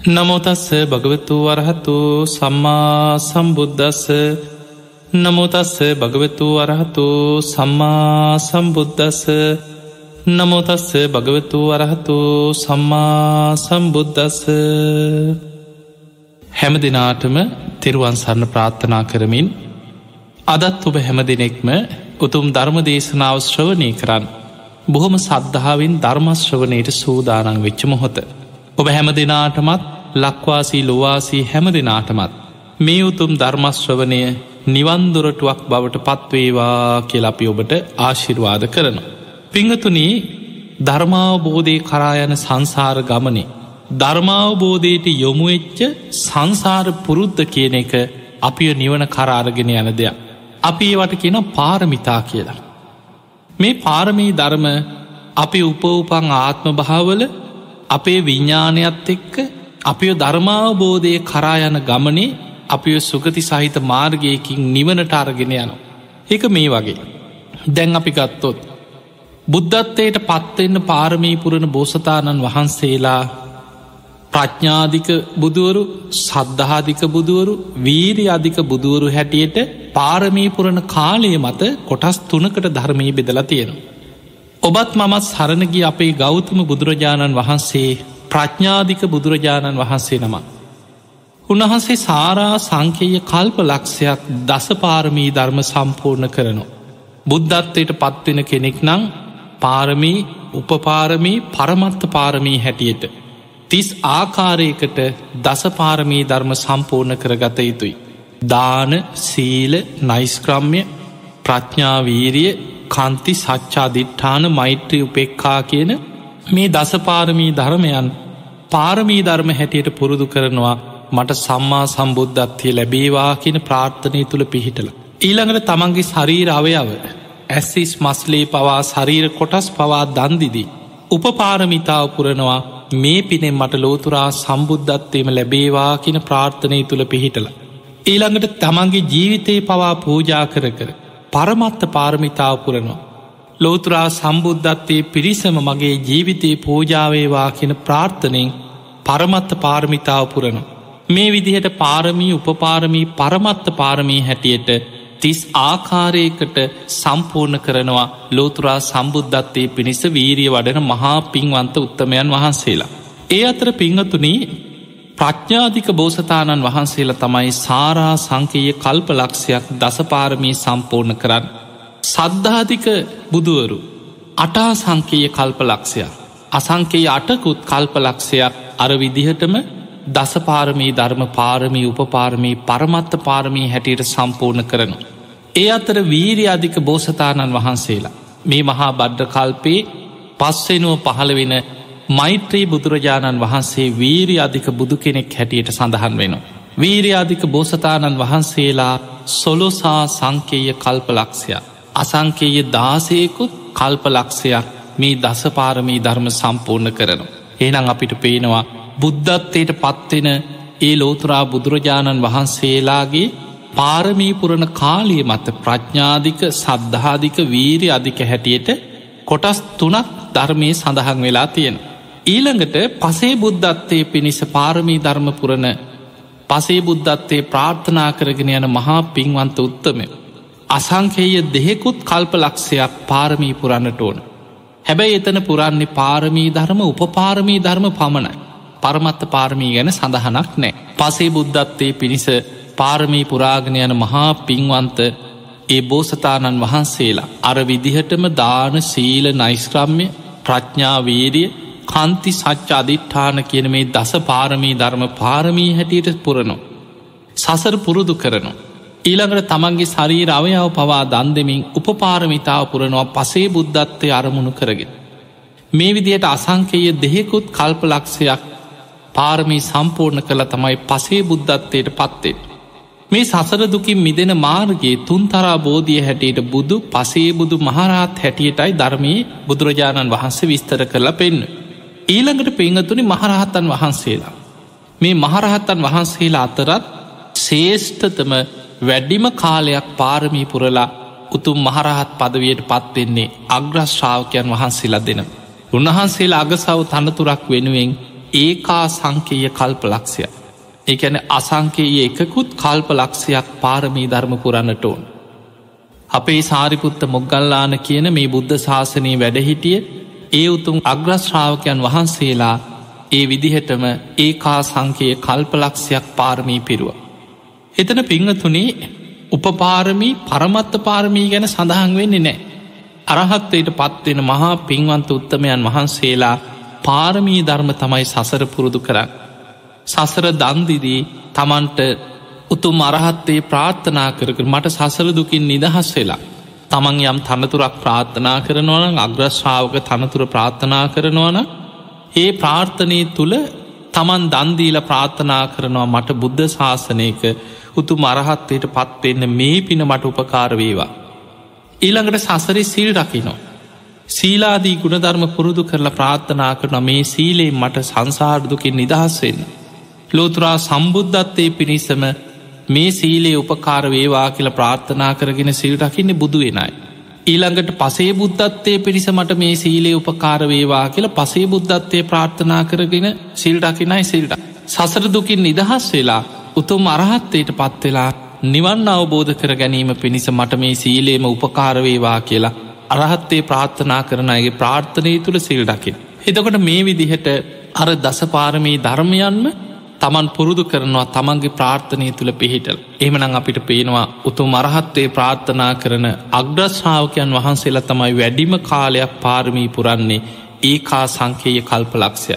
නමුතස්ස භගවතු වරහතු සම්මා සම්බුද්ධස්ස නමුතස්ස භගවතු වරහතු සම්මා සම්බුද්ධස්ස නමුතස්ස භගවතු වරහතු සම්මා සම්බුද්ධස්ස හැම දෙනාටම තෙරුවන් සරණ ප්‍රාර්ථනා කරමින් අදත් ඔබ හැම දෙනෙක්ම උතුම් ධර්ම දේශනාව ශ්‍රවනය කරන්න. බොහොම සද්ධාවෙන් ධර්මශ්‍රවනයට සූදානං වෙච්ච මොහොත. ඔබ හැම දෙනාටමත් ලක්වාසී ලොවාසී හැම දෙනාටමත් මේ උතුම් ධර්මශ්‍රවනය නිවන්දුරටුවක් බවට පත්වේවා කියලපි ඔබට ආශිර්වාද කරනවා. පිංහතුනී ධර්මාවබෝධය කරායන සංසාර ගමනේ. ධර්මාවබෝධයට යොමුවෙච්ච සංසාර පුරුද්ධ කියන එක අපිය නිවන කරාරගෙන යන දෙයක්. අපි ඒවට කියන පාරමිතා කියලා. මේ පාරමී ධර්ම අපි උපවපන් ආත්ම භාවල අපේ විඤ්ඥානයත් එක්ක අපිෝ ධර්මාවබෝධය කරායන ගමනේ අපිය සුගති සහිත මාර්ගයකින් නිවනට අරගෙන යන. එක මේ වගේ. දැන් අපි ගත්තොත්. බුද්ධත්වයට පත්වෙන්න පාරමීපුරණ බෝසතාණන් වහන්සේලා ප්‍රඥ්ඥාධික බුදුවරු සද්ධාධික බුදුවරු වීරි අධික බුදුවරු හැටියට පාරමීපුරණ කාලය මත කොටස් තුනකට ධර්මී බෙදලා තියෙන. ඔබත් මමත් සරණගි අපේ ගෞතම බුදුරජාණන් වහන්සේ ප්‍රඥ්ඥාධික බුදුරජාණන් වහන්සේ නම. උන්වහන්සේ සාරා සංකේය කල්ප ලක්ෂයක් දසපාරමී ධර්ම සම්පූර්ණ කරනවා. බුද්ධත්වයට පත්වෙන කෙනෙක් නං පාරමී උපපාරමී පරමත්ත පාරමී හැටියට. තිස් ආකාරයකට දසපාරමී ධර්ම සම්පූර්ණ කරගත යුතුයි. දාන සීල නයිස්ක්‍රම්ය ප්‍රඥාවීරිය කන්ති සච්චාදිට්ඨාන මෛත්‍රී උපෙක්කා කියන මේ දසපාරමී ධර්මයන් පාරමී ධර්ම හැටියට පුරුදු කරනවා මට සම්මා සම්බුද්ධත්වය ලැබේවා කියන ප්‍රාර්ථනය තුළ පිහිටල. ඊළඟට තමන්ගේ ශරීර අවයාව ඇස්සිස් මස්ලේ පවා ශරීර කොටස් පවා දන්දිදී. උපපාරමිතාව පුරනවා මේ පිනෙන් මට ලෝතුරා සම්බුද්ධත්වයම ලැබේවා කියන ප්‍රාර්ථනය තුළ පිහිටල. ඊළඟට තමන්ගේ ජීවිතයේ පවා පූජා කර කර පරමත්ත පාරමිතාව පුරනවා. ලෝතුරා සම්බුද්ධත්වයේ පිරිසම මගේ ජීවිතයේ පූජාවේවා කියෙන ප්‍රාර්ථනයෙන් පරමත්ත පාරමිතාව පුරන. මේ විදිහට පාරමී උපපාරමී පරමත්ත පාරමී හැටියට තිස් ආකාරයකට සම්පූර්ණ කරනවා ලෝතුරා සම්බුද්ධත්වයේ පිණිස වීරිය වඩන මහා පින්වන්ත උත්තමයන් වහන්සේලා. ඒ අතර පිංහතුනී ප්‍රඥාධික බෝසතාණන් වහන්සේලා තමයි සාරා සංකයේ කල්ප ලක්ෂයක් දසපාරමී සම්පූර්ණ කරන්න සද්ධාධික බුදුවරු අටා සංකයේ කල්පලක්ෂයක් අසංකයේ අටකුත් කල්පලක්ෂයක් අර විදිහටම දසපාරමී ධර්ම පාරමී උපපාරමී පරමත්ත පාරමී හැටියට සම්පූර්ණ කරනු. ඒ අතර වීරි අධික බෝසතාණන් වහන්සේලා මේ මහා බද්ධ කල්පේ පස්සෙනුව පහළ වෙන මෛත්‍රී බුදුරජාණන් වහන්සේ වීරි අධික බුදු කෙනෙක් හැටියට සඳහන් වෙනවා. වීරයාධික බෝසතාණන් වහන්සේලා සොලොසා සංකේය කල්පලක්ෂයක් අසංකේය දාසයකුත් කල්පලක්ෂයක් මේ දසපාරමී ධර්ම සම්පූර්ණ කරනු. ඒනං අපිට පේනවා බුද්ධත්වයට පත්වෙන ඒ ලෝතුරා බුදුරජාණන් වහන්සේලාගේ පාරමීපුරණ කාලිය මත ප්‍රඥාධික සද්ධාධික වීරි අධික හැටියට කොටස් තුනක් ධර්මය සඳහන් වෙලා තියෙන. ඊළඟට පසේ බුද්ධත්වය පිණිස පාරමී ධර්මපුරණ පසේ බුද්ධත්වයේ ප්‍රාර්ථනා කරගෙන යන මහා පින්වන්ත උත්තමය. අසංකේය දෙහෙකුත් කල්ප ලක්ෂයක් පාරමී පුරන්නට ඕන. හැබැයි එතන පුරන්නේ පාරමී ධර්ම උපපාරමී ධර්ම පමණයි. පරමත්ත පාරමී ගැන සඳහනක් නෑ. පසේ බුද්ධත්වයේ පිණිස පාරමී පුරාගෙන යන මහා පින්වන්ත ඒ බෝසතාණන් වහන්සේලා අර විදිහටම දාන සීල නයිස්ක්‍රම්ය ප්‍රඥාවීරිය කන්ති සච්ච අධිට්ඨාන කියන මේ දස පාරමී ධර්ම පාරමී හැටියට පුරනු. සසර පුරුදු කරනවා. ඊළඟට තමන්ගේ ශරීර අවයාව පවා දන් දෙමින් උපපාරමිතාව පුරනවා පසේ බුද්ධත්වය අරමුණු කරගෙන. මේ විදියට අසංකයේ දෙහෙකුත් කල්ප ලක්ෂයක් පාරමී සම්පූර්ණ කළ තමයි පසේ බුද්ධත්වයට පත්තේ. මේ සසර දුකින් මිදෙන මාර්ගයේ තුන්තරා බෝධිය හැටියට බුදු පසේ බුදු මහරහත් හැටියටයි ධර්මී බුදුරජාණන් වහන්සේ විස්තර කරලා පෙන්න්න. ඊළඟට පිංහතුනි මහරහතන් වහන්සේලා. මේ මහරහතන් වහන්සේලා අතරත් ශේෂ්ඨතම වැඩිම කාලයක් පාරමී පුරලා උතුම් මහරහත් පදවයට පත්වෙන්නේ අග්‍රශ්‍රාවකයන් වහන්සේලා දෙන. උන්වහන්සේලා අගසව් තනතුරක් වෙනුවෙන් ඒකා සංකේය කල්ප ලක්ෂය. එකැන අසංකයේ එකකුත් කල්ප ලක්ෂයක් පාරමී ධර්ම පුරන්නට ඕන්. අපේ සාරිපුත්ත මොග්ගල්ලාන කියන මේ බුද්ධ ශාසනී වැඩහිටිය ඒ උතුම් අග්‍රශ්‍රාවකයන් වහන්සේලා ඒ විදිහටම ඒකා සංකයේ කල්පලක්ෂයක් පාරමී පිරුව. එතන පිංහතුනේ උපපාරමී පරමත්ත පාරමී ගැන සඳහන් වෙන්නේ නෑ. අරහත්වයට පත්වෙන මහා පින්වන්ත උත්තමයන් වහන්සේලා පාරමී ධර්ම තමයි සසර පුරුදු කරන්න. සසර දන්දිදී තමන්ට උතුම් අරහත්තේ ප්‍රාර්ථනා කරකර මට සසර දුකින් නිදහස් වෙලා. තමන් යම් තනතුරක් ප්‍රාර්ථනා කරනවන අග්‍රශ්ාවක තනතුර ප්‍රාර්ථනා කරනවන ඒ ප්‍රාර්ථනය තුළ තමන් දන්දීල ප්‍රාර්ථනා කරනවා මට බුද්ධ ශාසනයක උතු මරහත්වයට පත්වෙන්න මේ පින මට උපකාර වේවා. ඊළඟට සසරි සිල් රකිනෝ. සීලාදී ගුණධර්ම පුරුදු කරලා ප්‍රාර්ථනා කරන මේ සීලේ මට සංසාර්දුකින් නිදහස් වෙන්න. ලෝතුරා සම්බුද්ධත්තය පිණිසම මේ සීලේ උපකාර වේවා කියල ප්‍රාර්ථනා කරගෙන සිල් රකින්න බුදුවෙනයි. ඊළඟට පසේ බුද්ධත්තය පිරිස මට මේ සීලේ උපකාර වේවා කියල පසේ බුද්ධත්තය ප්‍රාර්ථනා කරගෙන සිල් රකිනයි සිල්ට. සසර දුකින් නිදහස් වෙලා උතුම් අරහත්තයට පත්වෙලා නිවන් අවබෝධ කර ගැනීම පිණිස මට මේ සීලේම උපකාරවේවා කියලා අරහත්තේ ප්‍රාර්ථනා කරන අයගේ ප්‍රාර්ථනය තුළ සිල් දකිින්. එතකොට මේ විදිහට අර දසපාරමී ධර්මයන්ම තමන් පුරුදු කරනවා තමන්ගේ ප්‍රාර්ථනය තුළ පිහිටල්. එහමනං අපිට පේනවා උතු මරහත්තේ ප්‍රාර්ථනා කරන අග්‍රශ්ාවකයන් වහන්සේලා තමයි වැඩිම කාලයක් පාරමී පුරන්නේ ඒකා සංකේය කල්ප ලක්ෂය.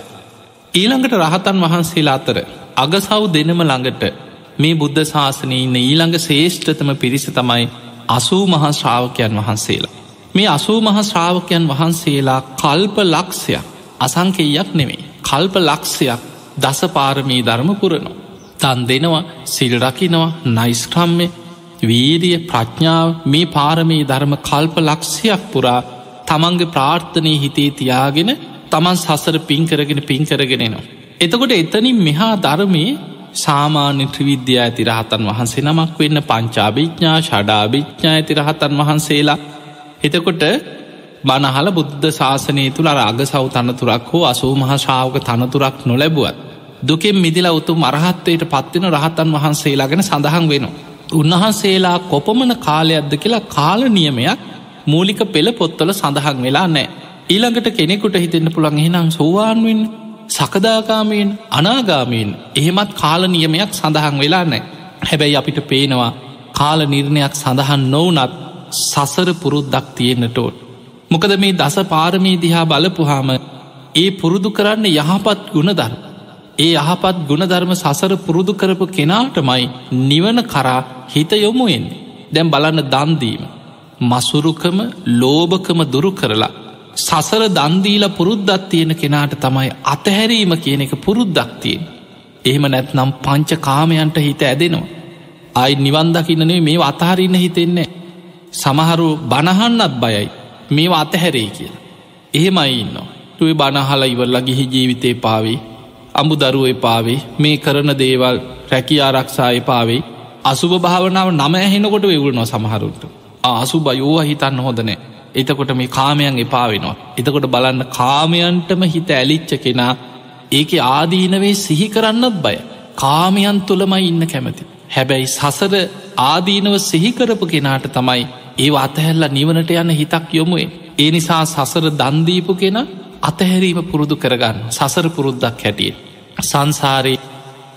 ඊළඟට රහතන් වහන්සේලා අතර අගසව් දෙනම ළඟට මේ බුද්ධ ශාසනය ඉන්න ඊළඟ ශේෂ්ඨතම පිරිස තමයි අසූ මහා ශ්‍රාවකයන් වහන්සේලා. මේ අසූ මහ ශ්‍රාවකයන් වහන්සේලා කල්ප ලක්ෂයක් අසංකෙයක් නෙමේ කල්ප ලක්ෂයක් දසපාරමී ධර්ම පුරනවා. තන් දෙනවා සිල්රකිනවා නයිස්ක්‍රම්මය වීරිය ප්‍රඥාව මේ පාරමී ධර්ම කල්ප ලක්ෂයක් පුරා තමන්ගේ ප්‍රාර්ථනය හිතේ තියාගෙන තමන් සසර පින්කරගෙන පින්කරගෙනෙනවා. එතකොට එතනින් මෙහා ධර්මයේ සාමාන්‍ය ත්‍රවිද්‍යා ඇති රහතන් වහන්සේ නමක් වෙන්න පංචාභිච්ඥා ෂඩාභිච්ඥා ඇති රහතන් වහන්සේලා එතකොට බනහල බුද්ධ ශාසනය තුළ අග සව් තනතුරක් හෝ අසූ මහාශාවක තනතුරක් නොලැබුවත්. දුකෙන් මිදිලා උතු මරහත්වයට පත්වෙන රහතන් වහන්සේලා ගැන සඳහන් වෙනවා. උන්වහන්සේලා කොපමන කාලයක්ද කියලා කාල නියමයක් මූලික පෙළ පොත්තල සඳහන් වෙලා නෑ. ඊළඟට කෙනෙකුට හිතෙන්න්න පුළන් එහෙනම් සෝවාන්වෙන් සකදාකාමයෙන් අනාගාමයෙන් එහෙමත් කාල නියමයක් සඳහන් වෙලා නෑ. හැබැයි අපිට පේනවා කාල නිර්ණයක් සඳහන් නොවනත් සසර පුරුද්දක් තියෙන්න්නටෝට. මොකද මේ දස පාරමී දිහා බලපුහාම ඒ පුරුදු කරන්න යහපත් ගුණධර්ම. ඒ යහපත් ගුණධර්ම සසර පුරුදු කරපු කෙනාටමයි නිවන කරා හිත යොමුුවෙන් දැම් බලන්න දන්දීම. මසුරුකම ලෝභකම දුරු කරලා සසර දන්දීල පුරුද්දත් තියෙන කෙනාට තමයි අතහැරීම කියන එක පුරුද්දක් තියෙන්. එහෙම නැත්නම් පංච කාමයන්ට හිත ඇදෙනවා. අයි නිවන්දකින්නනේ මේ අතහරන්න හිතෙන්නේ. සමහරු බණහන්නත් බයයි මේ අතහැරේ කියලා. එහෙමයි ඉන්න. තුයි බණහලා ඉවරලා ගිහි ජීවිතේ පාවේ අඹු දරුව එපාවේ මේ කරන දේවල් රැකි ආරක්ෂා එපාවේ අසුභ භාවනාව නම ඇහෙනකොට වෙවුල් නො සමහරුන්ට අසු බයෝහ හිතන්න හොදනෑ එතකොට මේ කාමයන් එපා වෙනවා. එතකොට බලන්න කාමයන්ටම හිත ඇලිච්ච කෙනා ඒක ආදීනවේ සිහි කරන්නත් බය. කාමයන් තුළමයි ඉන්න කැමති. හැබැයි සසර ආදීනව සිහිකරපු කෙනාට තමයි ඒ අතහැල්ල නිවනට යන්න හිතක් යොමුුවේ. ඒ නිසා සසර දන්දීපු කෙන අතහැරීම පුරුදු කරගන්න සසර පුරුද්දක් හැටිය. සංසාරයේ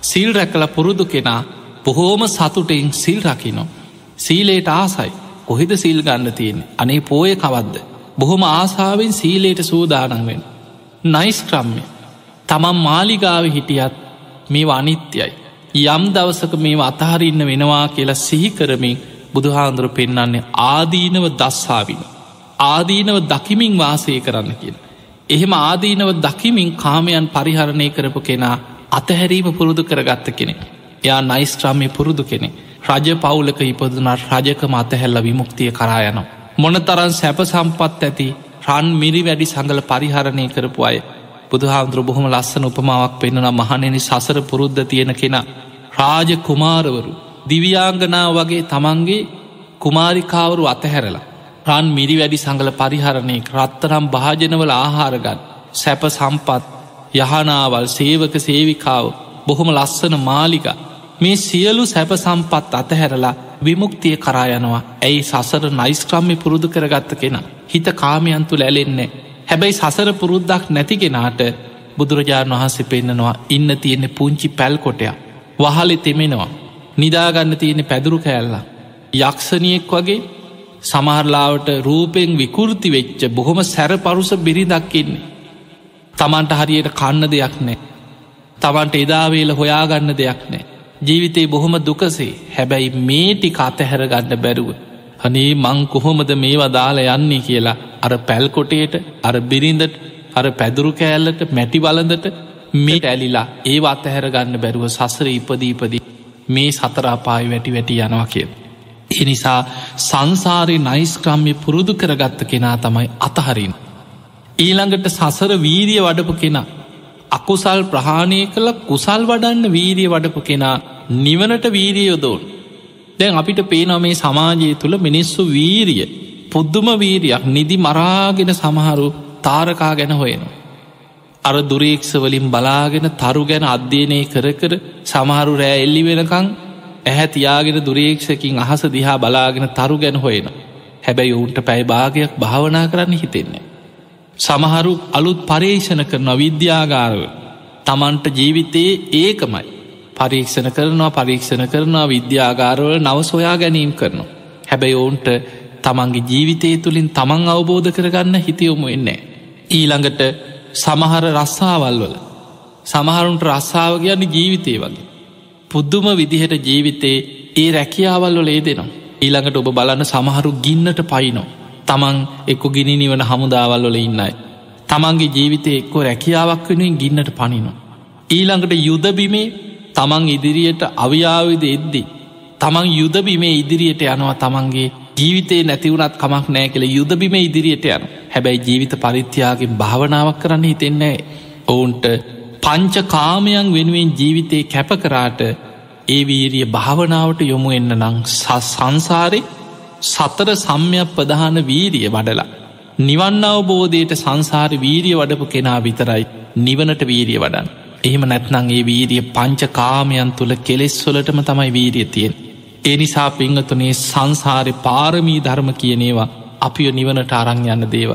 සිල් රැකල පුරුදු කෙනා බොහෝම සතුටෙන් සිල් රකිනෝ. සීලේට ආසයි කොහෙද සිල් ගන්න තියෙන අනේ පෝය කවද්ද. බොහොම ආසාාවෙන් සීලේට සූදානන්වෙන්. නයිස්ක්‍රම්ය තමන් මාලිගාව හිටියත් මේ අනිත්‍යයි. යම් දවසක මේ අතහරඉන්න වෙනවා කියලා සිහිකරමින් බුදුහාන්දුර පෙන්නන්නේ ආදීනව දස්සාවින. ආදීනව දකිමින් වාසය කරන්න කියන. එහෙම ආදීනව දකිමින් කාමයන් පරිහරණය කරපු කෙනා අතහැරීම පුරුදු කරගත්ත කෙනෙ. එයා නයිස්ට්‍රාමය පුරුදු කෙනෙ. රජ පවුලක ඉපදුනට රජක මතහැල්ල විමුක්තිය කරා යනවා. මොනතරන් සැප සම්පත් ඇති රන් මිරි වැඩි සඟල පරිහරණය කරපු අය බුදුහාමුදුර බොහොම ලස්සන උපමාවක් පෙන්න්නන මහනෙනි සසර පුරුද්ධ තියෙන කෙන රාජ කුමාරවරු දිවියාංගනා වගේ තමන්ගේ කුමාරිකාවරු අතහැරලා රන් මිරි වැඩි සඟල පරිහරණය රත්තරම් භාජනවල ආහාරගත් සැප සම්පත් යහනාවල් සේවක සේවිකාව බොහොම ලස්සන මාලික මේ සියලු සැප සම්පත් අතහැරලා විමුක්තිය කරා යනවා. ඇයි සසර නයිස්ක්‍රම්මි පුරුදු කරගත්ත කෙන හිත කාමයන්තු ලැලෙන්නේ හැබැයි සසර පුරුද්දක් නැතිගෙනාට බුදුරජාණන් වහන්සේ පෙන්න්නනවා ඉන්න තියෙන්නේ පුංචි පැල්කොටයක් වහලෙ තෙමෙනවා. නිදාගන්න තියෙන පැදුරු කෑල්ලා. යක්ෂණියෙක් වගේ සමහරලාවට රූපෙන් විකෘති වෙච්ච බොහොම සැර පරුස බිරි දක්කින්නේ තමන්ට හරියට කන්න දෙයක් නෑ. තමන්ට එදාවේල හොයාගන්න දෙයක් නෑ. ජීවිතේ බොහොම දුකසේ. හැබැයි මේටි අතහැර ගන්න බැරුව. අනේ මං කොහොමද මේවා දාලා යන්නේ? කියලා අර පැල්කොටේට අර බිරිඳට අර පැදුරු කෑල්ලට මැටි බලඳට මේට ඇලිලා ඒ අතහැර ගන්න බැරුව සසර ඉපදීපදී මේ සතරාපායි වැටි වැටි යනවා කිය. එනිසා සංසාරය නයිස්ක්‍රම්ය පුරුදු කරගත්ත කෙනා තමයි අතහරින්. ඊළඟට සසර වීරිය වඩපු කෙනා අකුසල් ප්‍රහාණය කළ කුසල් වඩන්න වීරිය වඩපු කෙනා නිවනට වීරිය යොදෝන් දැන් අපිට පේනො මේ සමාජය තුළ මිනිස්සු වීරිය පුද්දුම වීරියක් නිදි මරාගෙන සමහරු තාරකා ගැන හොයනවා. අර දුරීක්ෂවලින් බලාගෙන තරු ගැන අධ්‍යයනය කර කර සමහරු රෑ එල්ලි වෙනකං ඇහැ තියාගෙන දුරීක්ෂකින් අහස දිහා බලාගෙන තරු ගැන හොයෙන. හැබැයි ඔවුන්ට පැයි භාගයක් භාවනා කරන්න හිතෙන්නේ. සමහරු අලුත් පර්යේෂණ කරන විද්‍යාගාරව තමන්ට ජීවිතයේ ඒකමයි පරීක්ෂණ කරනවා පරීක්ෂණ කරනවා විද්‍යාගාරවල නව සොයා ගැනීම් කරනවා. හැබැයි ඔවුන්ට තමන්ගේ ජීවිතය තුළින් තමන් අවබෝධ කරගන්න හිතියොමු එන්නේ. ඊළඟට සමහර රස්සාවල් වල සමහරුන්ට රස්සාාව කියන්නේ ජීවිතය වගේ. පුද්දුම විදිහට ජීවිතේ ඒ රැකියාවල් වල ඒ දෙනවා. ඊළඟට ඔබ බලන්න සමහරු ගින්නට පයිනෝ. තමන් එක්කො ගිනි නිවන හමුදාවල් වල ඉන්නයි. තමන්ගේ ජීවිතය එක්කෝ රැකියාවක් වෙනුවෙන් ගින්නට පනිනවා. ඊළඟට යුදබිමේ තමන් ඉදිරියට අවියාවිද එද්දි. තමන් යුදබිමේ ඉදිරියට යනවා තමන්ගේ ජීවිතේ නැතිවුණත් කමක් නෑ කළ යුදබිම ඉදිරියට යන හැබැයි ජීවිත පරිත්‍යයාගෙන් භාවනාවක් කරන්න හිතෙන්නේ ඔවුන්ට පංච කාමයන් වෙනුවෙන් ජීවිතය කැප කරාට ඒ වීරිය භාවනාවට යොමු එන්න නං සංසාරෙ සතර සම්යක් ප්‍රධාන වීරිය වඩලා. නිවන්න අවබෝධයට සංසාර වීරිය වඩපු කෙනා විතරයි නිවනට වීරිය වඩන්. එහෙම නැත්නං ඒ වීරිය පංච කාමයන් තුළ කෙලෙස්වලටම තමයි වීරිය තියෙන්. ඒ නිසා පිංහතුනේ සංසාරය පාරමී ධර්ම කියනේවා අපිය නිවනට අරං යන්න දේව.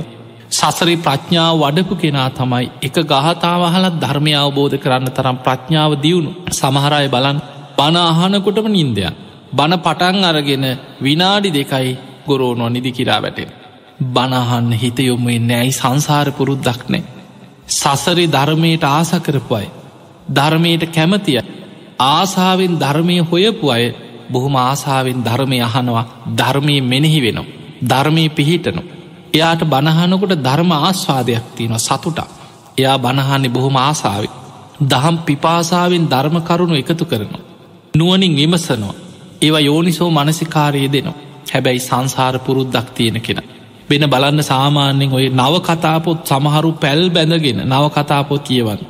සසරි ප්‍රඥාව වඩපු කෙනා තමයි එක ගහතාවහලත් ධර්මය අවබෝධ කරන්න තරම් ප්‍රඥාව දියුණු සමහරය බලන් බණ අහනකොටම නින්දයක්. බණ පටන් අරගෙන විනාඩි දෙකයි ගොරෝනො නිදි කිරා වැටෙන. බණහන්න හිත යොමුේ නෑයි සංසාර පුරුද්දක්නේ. සසරි ධර්මයට ආස කරපු අය. ධර්මයට කැමතිය ආසාාවෙන් ධර්මය හොයපු අය බොහොම ආසාාවෙන් ධර්මය අහනවා ධර්මය මෙනෙහි වෙනවා. ධර්මය පිහිටනු. එයාට බණහනකොට ධර්ම ආස්වාදයක් තියෙන සතුටක්. එයා බණහන්නේ බොහොම ආසාාව. දහම් පිපාසාාවෙන් ධර්මකරුණු එකතු කරනවා. නුවනින් විමසනවා. ඒවා යෝනිසෝ මනසිකාරය දෙනවා. හැබැයි සංසාර පුරුද්දක් තියෙන කෙන. වෙන බලන්න සාමාන්‍යෙන් ඔය නව කතාපොත් සමහරු පැල් බැඳගෙන නව කතාපොත් කියවන්න.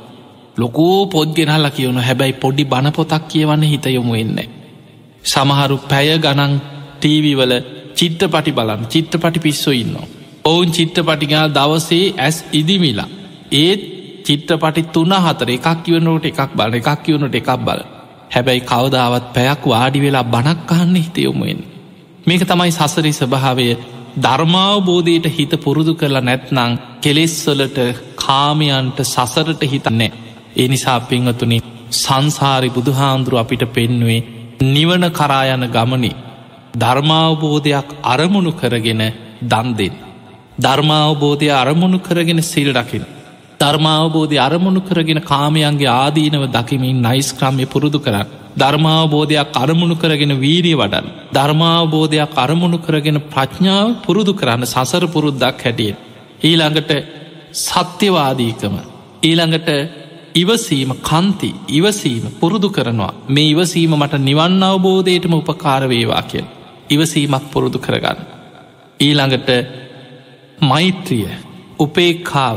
ලොකෝ පොද් ගෙනල්ල කියවුණු හැබැයි පොඩි බණපොතක් කියවන්න හිත යොමු එන්නේ. සමහරු පැය ගනන් ටීවිවල චිත්‍රපටි බලන් චිත්‍රපටි පිස්සු ඉන්නවා. ඔවුන් චිත්‍රපටිගල් දවසේ ඇස් ඉදිමිලා. ඒත් චිත්‍රපටි තුන්න හතර එකක් කියවනට එකක් බල එකක් කියවනට එකක් බල. හැබැයි කවදාවත් පැයක් වාඩි වෙලා බණක් අහන්න හිතයොමුෙන්. මේක තමයි සසරි ස්භාවය ධර්මාවබෝධයට හිත පුරුදු කරලා නැත්නං කෙලෙස්වලට කාමයන්ට සසරට හිතන්නේ. ඒ නිසා පිංහතුනි සංසාරි බුදුහාන්දුරු අපිට පෙන්නුවේ නිවන කරායන ගමනි ධර්මාවබෝධයක් අරමුණු කරගෙන දන්දෙන්. ධර්මාවබෝධය අරමුණු කරගෙන සිල් රකින. ධර්මාවබෝධය අරමුණු කරගෙන කාමයන්ගේ ආදීනව දකිමින් නයිස්ක්‍රම්ය පුරුදු කරන්න. ධර්මාවබෝධයක් අරමුණු කරගෙන වීරිය වඩන්. ධර්මාවබෝධයක් අරමුණු කරගෙන ප්‍රඥාව පුරුදු කරන්න සසර පුරුද්දක් හැටියෙන්. ඊළඟට සත්‍යවාදීකම. ඊළඟට ඉවසීම කන්ති ඉවසීම පුරුදු කරනවා මේ ඉවසීම මට නිවන්න අවබෝධයටම උපකාරවේවා කියල්. ඉවසීමක් පුරුදු කරගන්න. ඊළඟට මෛත්‍රිය උපේක්කාව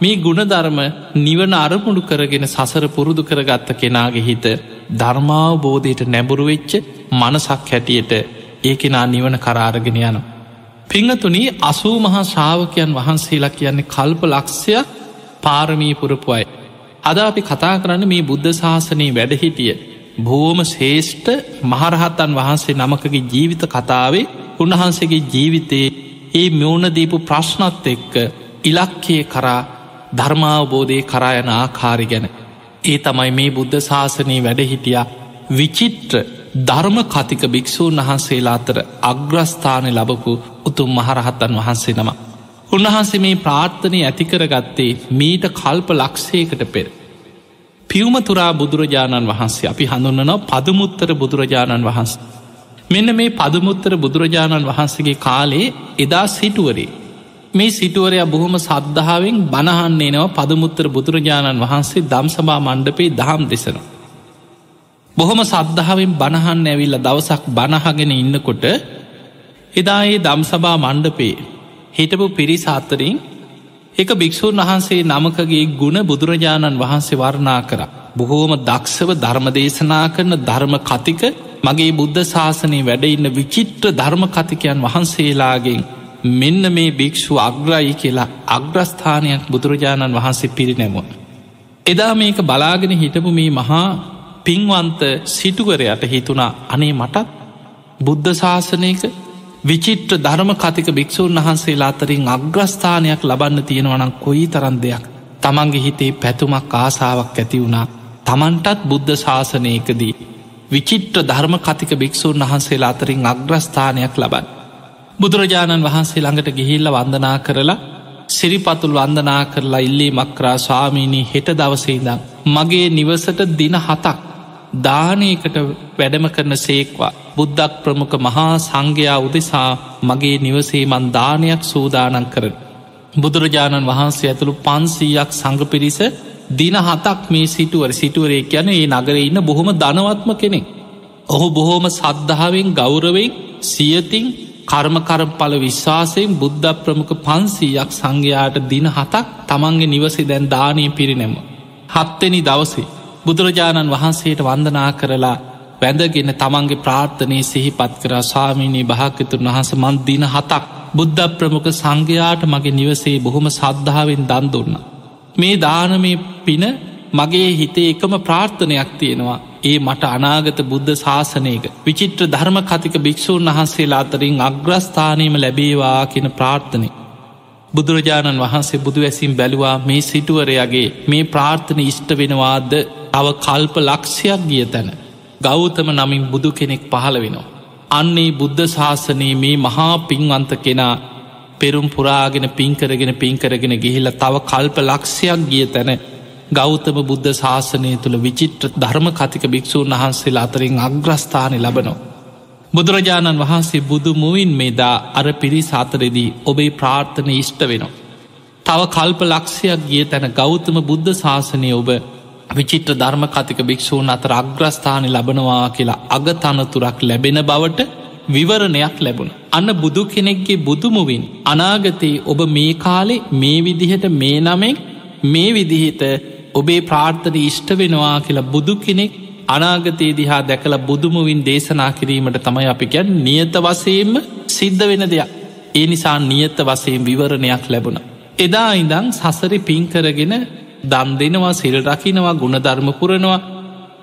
මේ ගුණධර්ම නිවන අරමුණු කරගෙන සසර පුරුදු කරගත්ත කෙනාගේ හිත ධර්මාවබෝධයට නැබුරුවෙච්ච මනසක් හැටියට ඒකෙනා නිවන කරාරගෙන යන. පිංහතුනී අසූ මහා ශ්‍රාවකයන් වහන්සේලා කියන්නේ කල්ප ලක්ෂයක් පාරමී පුරපු අයි. අද අපි කතා කරන්න මේ බුද්ධ ශාසනයේ වැඩහිටිය බෝම ශේෂ්ඨ මහරහත්තන් වහන්සේ නමකගේ ජීවිත කතාවේ උන්වහන්සේගේ ජීවිතයේ ඒ මියෝණදීපු ප්‍රශ්නත් එක්ක ඉලක්කය කරා ධර්මාවබෝධය කරායන ආකාරි ගැන ඒ තමයි මේ බුද්ධ ශාසනී වැඩහිටිය විචිත්‍ර ධර්ම කතික භික්‍ෂූන් වහන්සේලා අතර අග්‍රස්ථානය ලබපු උතුම් මහරහත්තන් වහන්සේ නම. උන්වහන්සේ මේ ප්‍රාර්ථනය ඇතිකර ගත්තේ මීට කල්ප ලක්ෂයකට පෙර. පියවමතුරා බුදුරජාණන් වහන්සේ අපි හඳුන්නනවා පදමුත්තර බුදුරජාණන් වහන්ස. මෙන්න මේ පදමුත්තර බුදුරජාණන් වහන්සේගේ කාලේ එදා සිටුවරේ. මේ සිටුවරය බොහොම සද්ධාවෙන් බණහන්නේ නව පදමුත්තර බුදුරජාණන් වහන්සේ දම්සභා මණ්ඩපේ දහම් දෙසනවා. බොහොම සද්ධාවෙන් බණහන්න ඇවිල්ල දවසක් බණහගෙන ඉන්නකොට එදා ඒ දම්සභා මණ්ඩපේ හිටපු පිරිසාත්තරින් එක භික්‍ෂූන් වහන්සේ නමකගේ ගුණ බුදුරජාණන් වහන්සේ වර්ණා කර. බොහෝම දක්ෂව ධර්මදේශනා කරන ධර්ම කතික මගේ බුද්ධ ශාසනය වැඩඉන්න විචිත්‍ර ධර්ම කතිකයන් වහන්සේලාගෙන් මෙන්න මේ භික්‍ෂු අග්‍රයි කියලා අග්‍රස්ථානයක් බුදුරජාණන් වහන්සේ පිරිනැමුව. එදා මේක බලාගෙන හිටපු මේ මහා පින්වන්ත සිටුවරයට හිතුනා අනේ මටත් බුද්ධ ශාසනයක විචිට්‍ර ධර්ම කතික භික්‍ෂූන් වහන්සේලා අතරින් අග්‍රස්ථානයක් ලබන්න තියෙනවනම් කොයි තරන් දෙයක්? තමන්ගේ හිතේ පැතුමක් ආසාාවක් ඇති වුණා. තමන්ටත් බුද්ධ ශාසනයකදී විචිට්‍ර ධර්ම කතික භික්‍ෂූන් වහන්සේලා අතරින් අග්‍රස්ථානයක් ලබන් බුදුරජාණන් වහන්සේ ළඟට ගිහිල්ල වන්දනා කරලා සිරිපතුල් වන්දනා කරලා ඉල්ලේ මක්‍රා ස්වාමීණී හෙට දවසේදම් මගේ නිවසට දින හතක් දානයකට වැඩම කරන සේක්වා බුද්ධක් ප්‍රමුඛ මහා සංඝයා උදෙසා මගේ නිවසේ මන් දානයක් සූදානන් කරන. බුදුරජාණන් වහන්සේ ඇතුළු පන්සීයක් සංගපිරිස දින හතක් මේ සිටුවර සිටුවරේ යන ඒ නගර ඉන්න බොහොම ධනවත්ම කෙනෙක්. ඔහු බොහෝම සද්ධාවෙන් ගෞරවෙන් සියතින් කර්මකරම් පල විශ්වාසයෙන් බුද්ධ ප්‍රමුඛ පන්සීයක් සංඝයාට දින හතක් තමන්ගේ නිවසේ දැන් දානය පිරිනැම. හත්තෙනි දවසේ බුදුරජාණන් වහන්සේට වන්දනා කරලා වැඳගෙන තමන්ගේ ප්‍රාර්ථනය සිහිපත් කර ස්වාමීනී භාකතුන් වහස මන් දින හතක් බුද්ධ ප්‍රමුඛ සංඝයාට මගේ නිවසේ බොහොම සද්ධාවෙන් දන් දුන්න. මේ දානමය පින මගේ හිතේ එකම ප්‍රාර්ථනයක් තියෙනවා ඒ මට අනාගත බුද්ධ ශාසනයක විචිත්‍ර ධර්ම කතික භික්‍ෂූන් වහන්සේලා අතරින් අග්‍රස්ථානීම ලැබේවා කියෙන ප්‍රාර්ථනය. බුදුරජාණන් වහන්සේ බුදු ඇසිම් බැලුවා මේ සිටුවරයාගේ මේ ප්‍රාර්ථන ඉෂ්ට වෙනවාද තව කල්ප ලක්ෂයක් ගිය තැන. ගෞතම නමින් බුදු කෙනෙක් පහළ වෙනවා. අන්නේ බුද්ධ ශාසනයේ මේ මහා පින්වන්ත කෙනා පෙරුම් පුරාගෙන පින්කරගෙන පින්කරගෙන ගිහිල්ල තව කල්ප ලක්ෂයක් ගිය තැන ගෞතම බුද්ධ ශාසනය තුළ විචිත්‍ර ධර්ම කතික භික්‍ෂූන් වහන්සේලා අතරින් අග්‍රස්ථානය ලබනෝ. බුදුරජාණන් වහන්සේ බුදු මුවින් මේදා අර පිරිස් අතරෙදී ඔබේ ප්‍රාර්ථන ඉෂ්ට වෙනවා. තව කල්ප ලක්ෂයක් ගිය තැන ගෞතම බුද්ධ ශාසනය ඔබ විචිත්‍ර ධර්ම කතික භික්‍ෂූන් අතර අග්‍රස්ථානය ලබනවා කියලා අගතනතුරක් ලැබෙන බවට විවරණයක් ලැබුණ. අන්න බුදු කෙනෙක්ගේ බුදුමුවින් අනාගතයේ ඔබ මේ කාලේ මේ විදිහට මේ නමෙක් මේ විදිහිත ඔබේ ප්‍රාර්ථන ඉෂ්ට වෙනවා කියලා බුදු කෙනෙක් අනාගතයේ දිහා දැකළ බුදුමුවින් දේශනා කිරීමට තමයි අපි ගැන් නියත වසයෙන්ම සිද්ධ වෙන දෙයක්. ඒ නිසා නියත වසයෙන් විවරණයක් ලැබුණ. එදා ඉඳං සසරි පින්කරගෙන දම් දෙනවා සිල් රකිනවා ගුණධර්මපුරනවා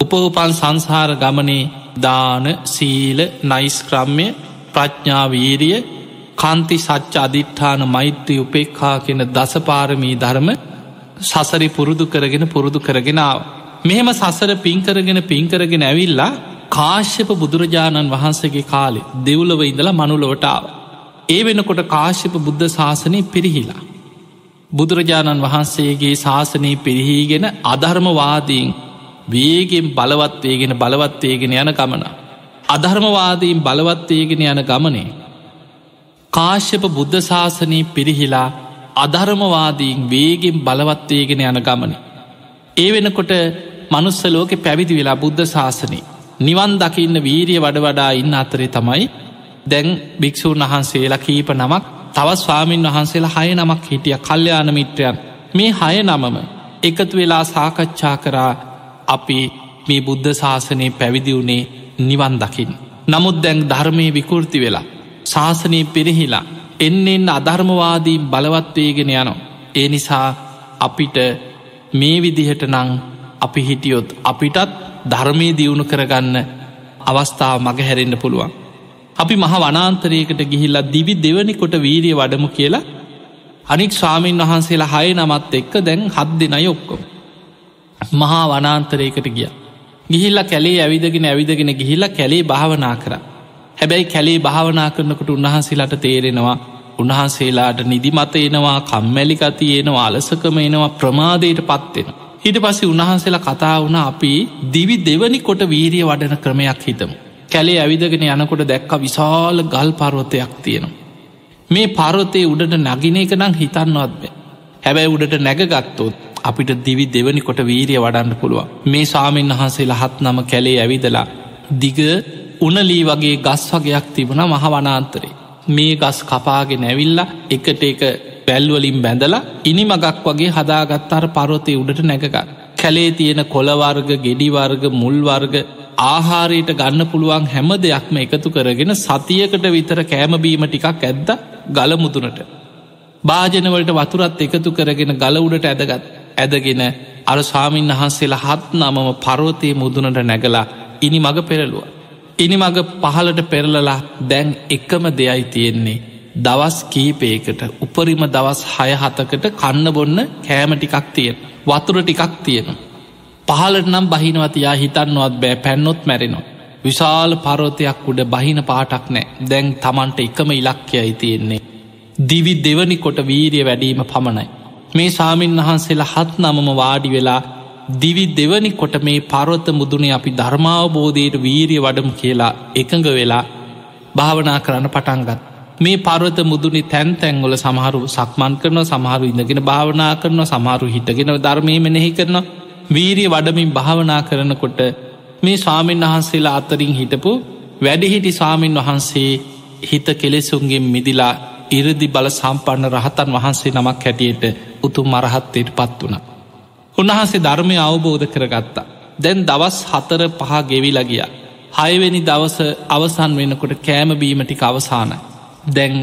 උපවපන් සංසාර ගමනේ දාන සීල නයිස්ක්‍රම්ය ප්‍රඥාවීරිය කන්ති සච්ච අධිට්ඨාන මෛත්‍රී උපෙක්හා කෙන දසපාරමී ධර්ම සසරි පුරුදු කරගෙන පුරුදු කරගෙනාව. මෙහෙම සසර පින්කරගෙන පින්කරගෙන ඇවිල්ලා කාශ්‍යප බුදුරජාණන් වහන්සේගේ කාලෙ දෙව්ලව ඉඳලා මනුලොවටාව. ඒ වෙනකොට කාශ්‍යප බුද්ධ ශාසනය පිරිහිලා. බුදුරජාණන් වහන්සේගේ ශාසනයේ පිරිහීගෙන අධර්මවාදීන් වේගෙන් බලවත්වේගෙන බලවත්වේගෙන යන ගමන. අධර්මවාදීන් බලවත්වේගෙන යන ගමනේ. කාශ්‍යප බුද්ධ ශාසනී පිරිහිලා අධර්මවාදීන් වේගෙන් බලවත්වේගෙන යන ගමන. ඒ වෙනකොට මනුස්සලෝක පැවිදි වෙලා බුද්ධ ශාසනය නිවන් දකින්න වීරිය වඩ වඩා ඉන්න අතරේ තමයි දැන් භික්‍ෂූන් වහන්සේලා කීප නමක් තව ස්වාමීන් වහන්සේලා හය නමක් හිටිය කල්්‍යයාන මිත්‍රයන් මේ හය නමම එකතු වෙලා සාකච්ඡා කරා අපි මේ බුද්ධ ශාසනය පැවිදි වුණේ නිවන් දකිින්. නමුත් දැන් ධර්මය විකෘති වෙලා ශාසනය පිරිහිලා එන්න එන්න අධර්මවාදීන් බලවත්වේගෙන යනවා. ඒ නිසා අපිට මේ විදිහට නං අපි හිටියොත් අපිටත් ධර්මය දියුණු කරගන්න අවස්ථාව මග හැරෙන්න්න පුළුවන්. අපි මහ වනාන්තරයකට ගිහිල්ලා දිවි දෙවනි කොට වීරිය වඩමු කියලා අනික් ස්වාමීන් වහන්සේලා හය නමත් එක්ක දැන් හත් දෙනයි ඔක්කොම. මහා වනාන්තරයකට ගිය. ගිහිල්ල කැලේ ඇවිදගෙන ඇවිදගෙන ගිහිල්ල කැලේ භාවනා කර. හැබැයි කැලේ භාවනා කරනකට උන්වහන්සේලාට තේරෙනවා උන්වහන්සේලාට නිදිමත එනවා කම්මැලිකති එනවා අලසකම එනවා ප්‍රමාදයට පත්වෙන. හිට පස්සේ උන්වහන්සේලා කතා වුණ අපි දිවි දෙවනි කොට වීරිය වඩන ක්‍රමයක් හිතමු. කැලේ ඇවිදගෙන යනකොට දැක්ක විශාල ගල් පර්වතයක් තියෙනවා. මේ පරොතේ උඩට නගින එක නම් හිතන්නවත් බෑ. හැබැයි උඩට නැගගත්තොත් අපිට දිවි දෙවනි කොට වීරිය වඩන්න පුළුවන් මේ සාමෙන් වහන්සේ ලහත් නම කැලේ ඇවිදලා දිග උනලී වගේ ගස් වගේයක් තිබුණ මහ වනාන්තරේ මේ ගස් කපාගෙන ඇවිල්ලා එකට එක පැල්වලින් බැඳලා ඉනි මගක් වගේ හදාගත්තාර පරොතය උඩට නැගගත් කැලේ තියෙන කොළවර්ග ගෙඩිවර්ග මුල්වර්ග ආහාරයට ගන්න පුළුවන් හැම දෙයක්ම එකතු කරගෙන සතියකට විතර කෑමබීම ටිකක් ඇද්ද ගලමුදුනට භාජනවලට වතුරත් එකතු කරගෙන ගල උඩට ඇදගත් ඇදගෙන අර ස්වාමීන් වහන්සේලා හත් නමම පරෝතය මුදුනට නැගලා ඉනි මඟ පෙරලුව. ඉනි මඟ පහලට පෙරලලා දැන් එකම දෙයයි තියෙන්නේ. දවස් කීපයකට උපරිම දවස් හය හතකට කන්න බොන්න කෑම ටිකක් තියෙන. වතුර ටිකක් තියෙන. පහලට නම් බහිනවතියා හිතන්නවත් බෑ පැන්නොත් මැරෙනවා. විශාල පරෝතයක් උඩ බහින පාටක් නෑ දැන් තමන්ට එකම ඉලක්කයයි තියෙන්නේ. දිවි දෙවනි කොට වීරිය වැඩීම පමණයි. මේ සාමීන් වහන්සේලා හත් නමම වාඩි වෙලා දිවි දෙවනි කොට මේ පරොත්ත මුදුනේ අපි ධර්මාවබෝධයට වීරිය වඩමු කියලා එකඟ වෙලා භාවනා කරන්න පටන්ගත්. මේ පරවත මුදුනි තැන් තැන්වල සමහරු සක්මන් කරන සමහරු ඉඳගෙන භාවනා කරන සමහරු හිටගෙන ධර්මය මෙනෙහි කරන වීරිය වඩමින් භාවනා කරනකොට මේ ස්වාමීන් වහන්සේලා අතරින් හිටපු වැඩිහිටි ස්වාමීන් වහන්සේ හිත කෙලෙසුන්ගෙන් මිදිලා ඉරදි බල සම්පන්න රහතන් වහන්සේ නමක් හැටියට උතුම් මරහත්තයට පත් වුණ. උන්වහන්සේ ධර්මය අවබෝධ කරගත්තා. දැන් දවස් හතර පහ ගෙවිලා ගිය. හයවෙනි දවස අවසන් වෙනකොට කෑමබීමටික අවසානයි. දැන්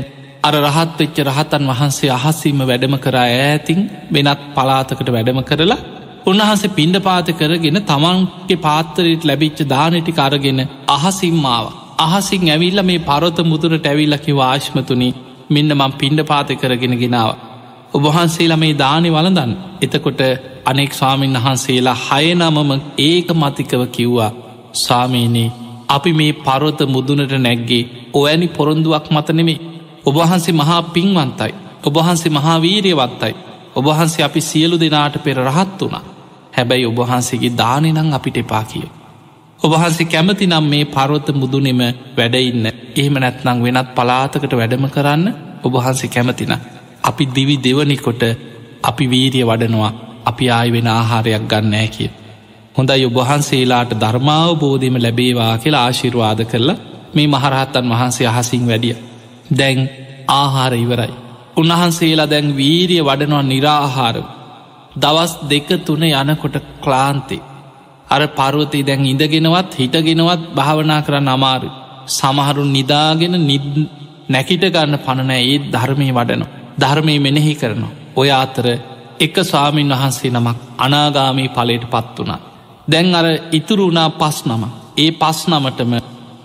අර රහත් වෙච්ච රහතන් වහන්සේ අහස්සීම වැඩම කරා ඈතින් වෙනත් පලාතකට වැඩම කරලා උන්වහන්සේ පිණ්ඩ පාත කරගෙන තමන්ගේ පාත්තරයට ලැබිච්ච දානටි කරගෙන අහසිම්මාව. අහසින් ඇවිල්ල මේ පරොත මුදුරට ඇවිල්ලකි වාශ්මතුනි මෙන්න මං පිණ්ඩ පාත කරගෙන ගෙනාව. ඔබහන්සේලා මේ දානෙ වලදන්න එතකොට අනෙක් ස්වාමීන් වහන්සේලා හයනමම ඒක මතිකව කිව්වා සාමීනී අපි මේ පරොත මුදුනට නැග්ගේ ඔවැනි පොරොන්දුවක් මතනෙමේ ඔබහන්සේ මහා පින්වන්තයි. ඔබහන්සේ මහාවීරයවත්තයි ඔබහන්සේ අපි සියලු දෙනාට පෙර රහත් වුණා. හැබැයි ඔබහන්සේගේ දානෙනං අපිට එපා කිය. ඔබහන්සේ කැමති නම් මේ පරොත මුදුනෙම වැඩඉන්න එහෙම නැත්නං වෙනත් පලාතකට වැඩම කරන්න ඔබහන්සේ කැමතින අපි දිවි දෙවනිකොට අපි වීරිය වඩනවා අපි ආය වෙන ආහාරයක් ගන්නෑ කිය. හොඳයි ඔබහන්සේලාට ධර්මාවබෝධීම ලැබේවා කියලා ආශිර්වාද කරලා මේ මහරහත්තන් වහන්සේ අහසින් වැඩිය. දැන් ආහාර ඉවරයි. උන්වහන්සේලා දැන් වීරිය වඩනවා නිරාහාරව. දවස් දෙක තුන යනකොට ක්ලාන්තේ. අර පරුවතේ දැන් ඉඳගෙනවත් හිටගෙනවත් භාවනා කරන්න අමාරු. සමහරුන් නිදාගෙන නැකිට ගන්න පණනෑ ඒත් ධර්මය වඩන. ධර්මය මෙනෙහි කරනවා. ඔය අතර එක ස්වාමීන් වහන්සේ නමක් අනාගාමී පලට පත් වුණා. දැන් අර ඉතුරු වුණා පස් නම. ඒ පස් නමටම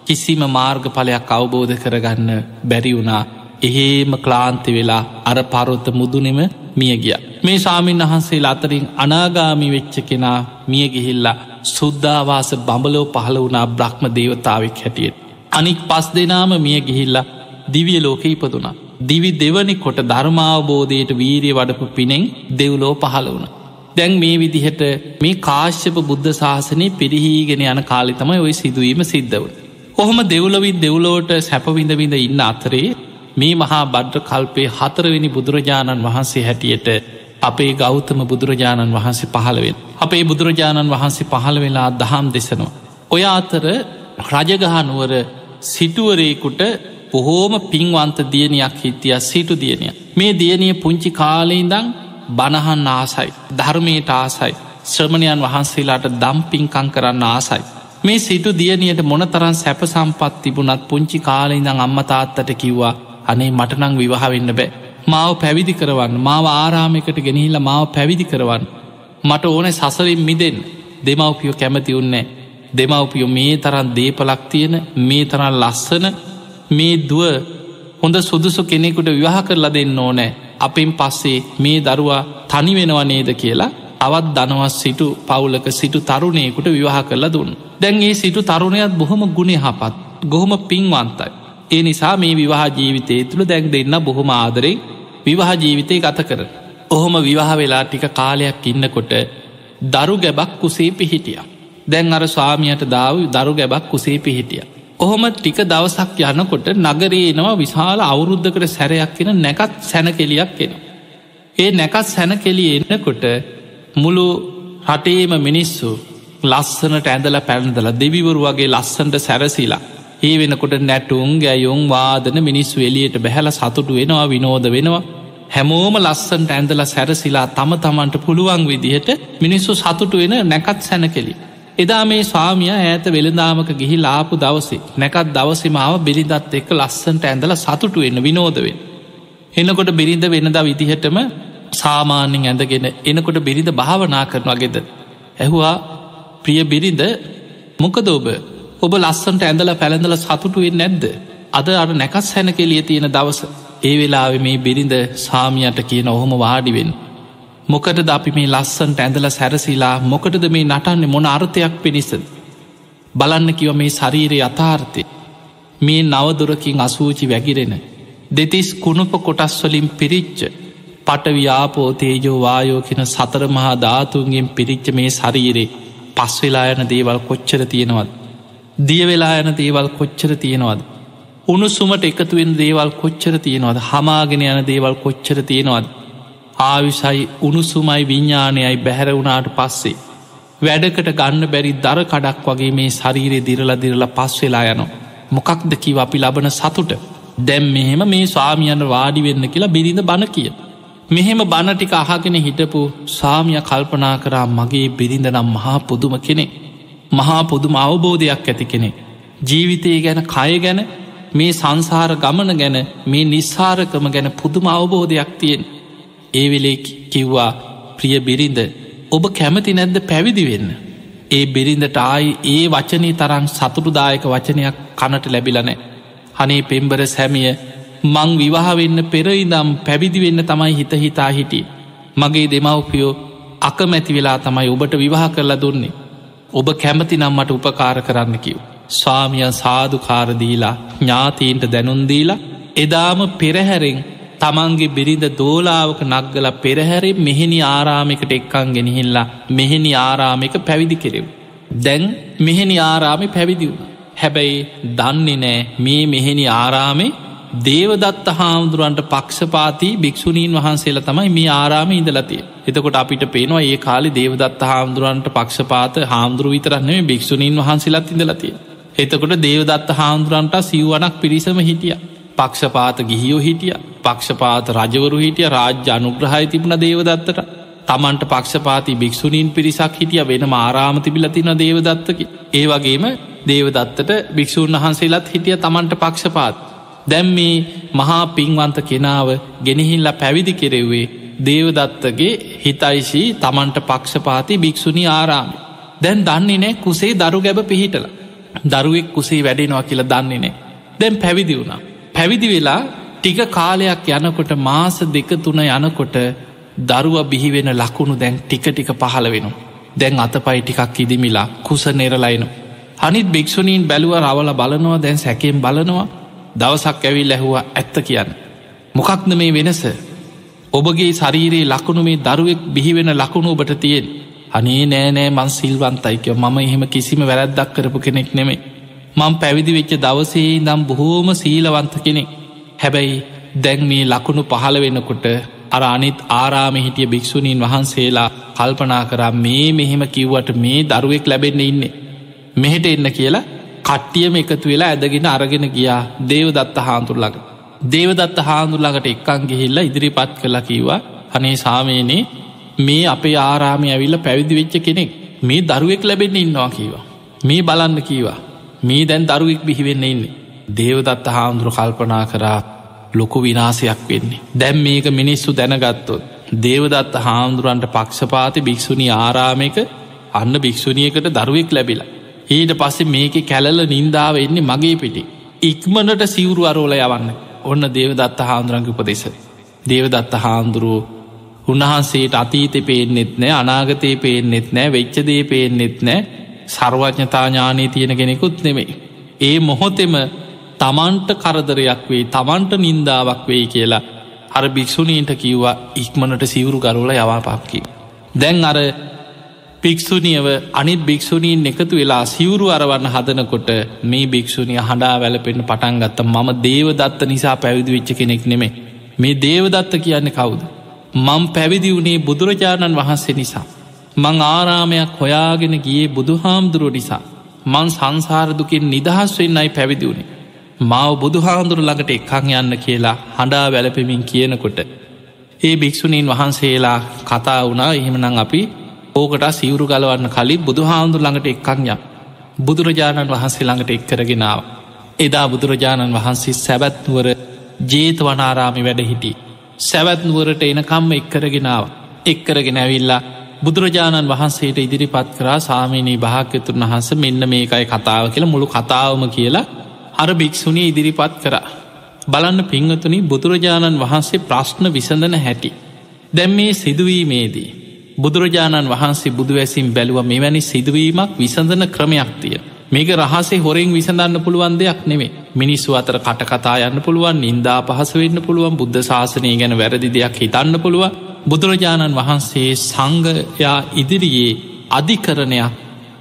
කිසිම මාර්ගඵලයක් අවබෝධ කරගන්න බැරි වුණා එහෙම ක්ලාන්ති වෙලා අර පරොත්ත මුදුනෙම මිය ගිය. මේ සාමීන් වහන්සේ අතරින් අනාගාමි වෙච්ච කෙනා මිය ගිහිල්ලා සුද්ධවාස බඹලෝ පහළ වුණා බ්‍රහ්ම දේවතාවක් හැටියට. අනික් පස් දෙනාම මිය ගිහිල්ලා දිවිය ලෝක ඉපදුනා. දිවි දෙවනි කොට ධර්මාවබෝධයට වීරිය වඩපු පිනෙන් දෙව්ලෝ පහළ වුණ. දැන් මේ විදිහට මේ කාශ්‍යප බුද්ධ ශාසනය පිරිහීගෙන යන කාලිතමයි ඔය සිදුවීම සිද්ධව. ඔහොම දෙව්ලවින් දෙව්ලෝට සැපවිඳවිඳ ඉන්න අතරේ මේ මහා බඩ්ඩ කල්පේ හතරවෙනි බුදුරජාණන් වහන්සේ හැටියට අපේ ගෞතම බුදුරජාණන් වහන්සේ පහළවෙන්. අපේ බුදුරජාණන් වහන්සේ පහළ වෙලා දහම් දෙසනවා. ඔය අතර රජගහනුවර සිටුවරේකුට බොහෝම පින්වන්ත දියණයක් හිටිය සිටු දියණය. මේ දියණිය පුංචි කාලෙඉදං බණහන් ආසයි ධර්මයට ආසයි ශ්‍රමණයන් වහන්සේලාට දම්පින්කං කරන්න ආසයි. මේ සිටු දියණියට මොනතරන් සැප සම්පත් තිබුණත් පුංචි කාලෙඉදං අම්මතාත්තට කිව්වා අනේ මටනං විවාහ වෙන්න බෑ. මාව පැවිදි කරවන්න මාව ආරාමයකට ගෙනහිල්ල මාව පැවිදි කරවන්න. මට ඕන සසරින් මිදෙන් දෙමවපියෝ කැමති උන්නේ දෙමවපියෝ මේ තරන් දේපලක් තියෙන මේ තරන් ලස්සන මේ දුව හොඳ සුදුසු කෙනෙකුට විවාහ කරලා දෙන්න ඕනෑ අපෙන් පස්සේ මේ දරුවා තනි වෙනව නේද කියලා අවත් දනවස් සිටු පවුලක සිටු තරුණයකුට විවාහ කරලා දුන්න. දැන් ඒ සිටු තරුණයත් බොහොම ගුණේ හපත් ගොහොම පින්වන්තයි. ඒ නිසා මේ විවාහ ජීවිතය තුළ දැන් දෙන්න බොහොම ආදරෙන් විවාහ ජීවිතය ගත කර. ඔහොම විවාහ වෙලා ටික කාලයක් ඉන්නකොට දරු ගැබක් කුසේ පිහිටිය. දැන් අර ස්වාමියයට දාව දරු ගැබක් කුසේ පිහිටිය. ඔහොම ටික දවසක් යනකොට නගරේ එනවා විශාල අවුරුද්ධකට සැරයක් කෙන නැකත් සැනකෙලියක් කෙන. ඒ නැකත් සැනකෙලිය එන්නකොට මුළු රටේම මිනිස්සු ලස්සනට ඇඳල පැළඳල දෙවිවරු වගේ ලස්සන්ට සැරසිලා ඒ වෙනකොට නැටුම් ගැයුම් වාදන මිනිස්සු එලියට බැහැල සතුටු වෙනවා විනෝද වෙනවා හැමෝම ලස්සන්ට ඇඳල සැරසිලා තම තමන්ට පුළුවන් විදිහට මිනිස්සු සතුටු වෙන නැකත් සැනකෙලි. එදා මේ ස්වාමිය ඇත වෙළදාමක ගිහි ලාපු දවසේ නැකත් දවසමාව බිරිඳත් එක්ක ලස්සන්ට ඇඳල සතුටු වෙන්න විනෝදවෙන්. එන්නකොට බිරිඳ වෙනද විදිහටම සාමාන්‍යෙන් ඇඳගෙන එනකොට බිරිඳ භාවනා කරනවාගෙද. ඇහුවා ප්‍රිය බිරිඳ මොකද ඔබ ඔබ ලස්සන්ට ඇඳල පැළඳල සතුටුවෙන් නැද්ද. අද අර නැකස් හැන කෙලිය තියෙන දවස ඒ වෙලාව මේ බිරිඳ සාමියට කියන ඔහොම වාඩිවෙන්. මොකටද අපි මේ ලස්සන්ට ඇඳල සැරසිලා මොකටද මේ නටන්නේ මොන අර්ථයක් පිණිසද. බලන්න කිව මේ ශරීරය අතාර්ථය. මේ නවදුරකින් අසූචි වැගිරෙන. දෙතිස් කුණුප කොටස්වලින් පිරිච්ච පටව්‍යාපෝ තේජෝ වායෝ කියෙන සතර මහා ධාතුන්ගෙන් පිරිච්ච මේ ශරීරේ පස්වෙලා යන දේවල් කොච්චර තියෙනවත්. දියවෙලා යන දේවල් කොච්චර තියෙනවද. උණුසුමට එකතුවෙන් දේවල් කොච්චර තියෙනවද හමාගෙන යන දේවල් කොච්චර තියෙනවද. ආවිසයි උණුසුමයි විඤ්ඥානයයි බැහැර වුණාට පස්සේ. වැඩකට ගන්න බැරි දර කඩක් වගේ මේ ශරීරය දිරල දිරල පස් වෙලා යනවා. මොකක්ද කිව අපි ලබන සතුට දැම් මෙහෙම මේ ස්වාමියන් වාඩි වෙන්න කියලා බිරිඳ බණ කිය. මෙහෙම බණටික අහගෙන හිටපු සාමිය කල්පනා කරා මගේ බිරිඳ නම් මහා පුදුම කෙනෙ මහා පුදුම අවබෝධයක් ඇති කෙනෙ ජීවිතය ගැන කය ගැන මේ සංසාර ගමන ගැන මේ නිස්සාරකම ගැන පුදුම අවබෝධයක් තියෙන් ඒ වෙලේ කිව්වා ප්‍රිය බිරිඳ ඔබ කැමති නැද්ද පැවිදි වෙන්න ඒ බිරිඳට ආයි ඒ වචනී තරන් සතුටුදායක වචනයක් කනට ලැබිලනෑ හනේ පෙම්බර සැමිය මං විවාහවෙන්න පෙරයිදම් පැවිදි වෙන්න තමයි හිත හිතා හිටිය. මගේ දෙමව්පියෝ අකමැති වෙලා තමයි ඔබට විවාහ කරලා දුන්නේ. ඔබ කැමති නම් මට උපකාර කරන්න කිව්. ස්වාමියන් සාධකාරදීලා ඥාතීන්ට දැනුන්දීලා එදාම පෙරහැරෙන් තමන්ගේ බිරිඳ දෝලාවක නක්ගල පෙරහැරේ මෙහෙනි ආරාමිකට එක්කන් ගෙනහිල්ලා මෙහෙනි ආරාමික පැවිදි කෙරෙව්. දැන් මෙහෙනි ආරාමි පැවිදිවුණ. හැබැයි දන්නේ නෑ මේ මෙහෙනි ආරාමේ දේවදත්ත හාමුදුරුවන්ට පක්ෂපාති භික්‍ෂුණීන් වහන්සේලා තමයි මේ ආරාම ඉඳලතිය. එතකොට අපිට පේනවා ඒ කාලි දේවදත්ත හාමුදුරුවන්ට පක්ෂපාත හාමුදුරුව විතරන්නේ භික්‍ෂුණීන් වහන්සේලත් ඉඳලතිය. එතකොට දේවදත්ත හාමුදුරන්ට සිව්වනක් පිරිසම හිටිය. පක්ෂපාත ගිහියෝ හිටිය පක්ෂපාත රජවරු හිටිය රාජ්‍ය අනුග්‍රහයි තිබුණ දේවදත්තට තමන්ට පක්ෂපාති භික්‍ෂුණීන් පිරිසක් හිටිය වෙන ආරාම තිබිලතින දේවදත්තකි. ඒ වගේම දේවදත්තට භික්‍ෂූන් වහන්සේලත් හිටිය තමන්ට පක්ෂපාත්. දැම් මේ මහා පින්වන්ත කෙනාව ගෙනහිල්ල පැවිදි කෙරෙව්වේ දේවදත්තගේ හිතයිශී තමන්ට පක්ෂපාති භික්‍ෂුණි ආරාම. දැන් දන්නේ නෑ කුසේ දරු ගැබ පිහිටල. දරුවෙක් කුසේ වැඩෙනවා කියලා දන්නේ නෑ. දැන් පැවිදි වුණා. පැවිදි වෙලා ටික කාලයක් යනකොට මාස දෙක තුන යනකොට දරුව බිහිවෙන ලකුණු දැන් ටික ටික පහළ වෙන. දැන් අතපයි ටිකක් ඉදිමිලා කුස නෙරලයිනු. අනිත් භික්‍ෂුණීන් බැලුව රවල බලනවා දැන් සැකෙන් බලනවා දවසක් ඇවිල් ඇහුවා ඇත්ත කියන්න. මොකක්ද මේ වෙනස. ඔබගේ ශරීරයේ ලකුණු මේ දරුවෙක් බිහිවෙන ලකුණු ඔබට තියෙන්. අනේ නෑනෑ මං සිල්වන්තයිකව මම එහෙම කිසිම වැරැද්දක් කරපු කෙනෙක් නෙමේ. මං පැවිදි වෙච්ච දවසේ දම් බොහෝම සීලවන්ත කෙනෙක්. හැබැයි දැන් මේ ලකුණු පහළ වෙනකොට අර අනිත් ආරාම හිටිය භික්‍ෂුණීන් වහන්සේලා කල්පනා කරා මේ මෙහෙම කිව්වට මේ දරුවෙක් ලැබෙන්න ඉන්නේ. මෙහෙට එන්න කියලා කට්ටියම එකතු වෙලා ඇදගෙන අරගෙන ගියා දේවදත්ත හාන්තුරලඟ. දේවදත්ත හාන්දුරලඟට එක්කන් ගිහිල්ල ඉදිරිපත් කලා කිව්වා අනේ සාමයනේ මේ අපේ ආරාමය ඇවිල්ල පැවිදි වෙච්ච කෙනෙක් මේ දරුවෙක් ලැබෙන්න ඉන්නවා කීවා. මේ බලන්න කීවා. මේ දැන් දරුවෙක් බිහිවෙන්න ඉන්නේ. දේවදත්ත හාමුදුරු කල්පනා කරා ලොකු විනාසයක් වෙන්නේ. දැම් මේක මිනිස්සු දැනගත්තොත්. දේවදත්ත හාමුදුරන්ට පක්ෂපාති භික්‍ෂුණී ආරාමයක අන්න භික්‍ෂුණියකට දරුවෙක් ලැබිලා. ඊට පස්සේ මේක කැලල නින්දාව එන්නේ මගේ පිටි. ඉක්මනට සිවුරු අරෝල යවන්න ඔන්න දේවදත්ත හාමුදුරංග උපදෙස. දේවදත්ත හාමුදුරුවෝ උන්වහන්සේට අතීත පේනෙත් නෑ අනාගතය පේනෙත් නෑ වෙච්චදේ පේනෙත් නෑ සර්වඥතාඥානී තියෙන කෙනෙකුත් නෙමෙයි. ඒ මොහොතෙම තමන්ට කරදරයක් වෙයි තමන්ට නින්දාවක් වෙයි කියලා අර භික්‍ෂුණීන්ට කිව්වා ඉක්මනට සිවුරු ගරුල යවාපාක්කි. දැන් අර භික්‍ෂුණියව අනිත් භික්‍ෂුණීන් එකතු වෙලා සිවුරු අරවන්න හදනකොට මේ භික්‍ෂුණිය හඬා වැලපෙන්න්න පටන් ගත්ත මම දේවදත්ත නිසා පැවිදි වෙච්ච කෙනෙක් නෙමේ මේ දේවදත්ත කියන්න කවුද. මං පැවිදි වුණේ බුදුරජාණන් වහන්සේ නිසා. මං ආරාමයක් හොයාගෙන ගියේ බුදුහාමුදුරුව නිසා. මං සංසාරදුකින් නිදහස් වෙන්නයි පැවිදි වුණේ. මාව බුදුහාමුදුරු ළඟට එක්කං යන්න කියලා හඬා වැලපෙමින් කියනකොට. ඒ භික්‍ෂුණීන් වහන්සේලා කතා වුණා එහෙමනං අපි ඕකට සිවුරු ගලවන්න කලින් බුදුහාමුදුර ළඟට එක්කංය බුදුරජාණන් වහන්සේ ළඟට එක්කරගෙනාව. එදා බුදුරජාණන් වහන්සේ සැබැත්නුවර ජේත වනාරාමි වැඩ හිටි. සැවැත්නුවරට එනකම්ම එක්කරගෙනාව. එක්කරගෙන ඇවිල්ලා බුදුරජාණන් වහන්සේට ඉදිරිපත් කරා සාමීනී භාක්‍යතුන් වහන්ස මෙන්න මේකයි කතාව කියලා මුළු කතාවම කියලා අර භික්‍ෂුණී ඉදිරිපත් කරා. බලන්න පිංහතුනි බුදුරජාණන් වහන්සේ ප්‍රශ්න විසඳන හැටි. දැම් මේ සිදුවීමේදී. බුදුරජාණන් වහන්සේ බුදුවැසින් බැලුව මෙවැනි සිදුවීමක් විසඳන ක්‍රමයක් තිය. මේක රහසේ හොරෙන් විසඳන්න පුළුවන් දෙයක් නෙමේ මිනිස්සු අතර කටකතා යන්න පුළුවන් නින්දා පහස වෙන්න පුළුවන් බුද්ධ ශාසනය ගැන වැරදි දෙයක් හිතන්න පුළුවන් බුදුරජාණන් වහන්සේ සංගයා ඉදිරියේ අධිකරණයක්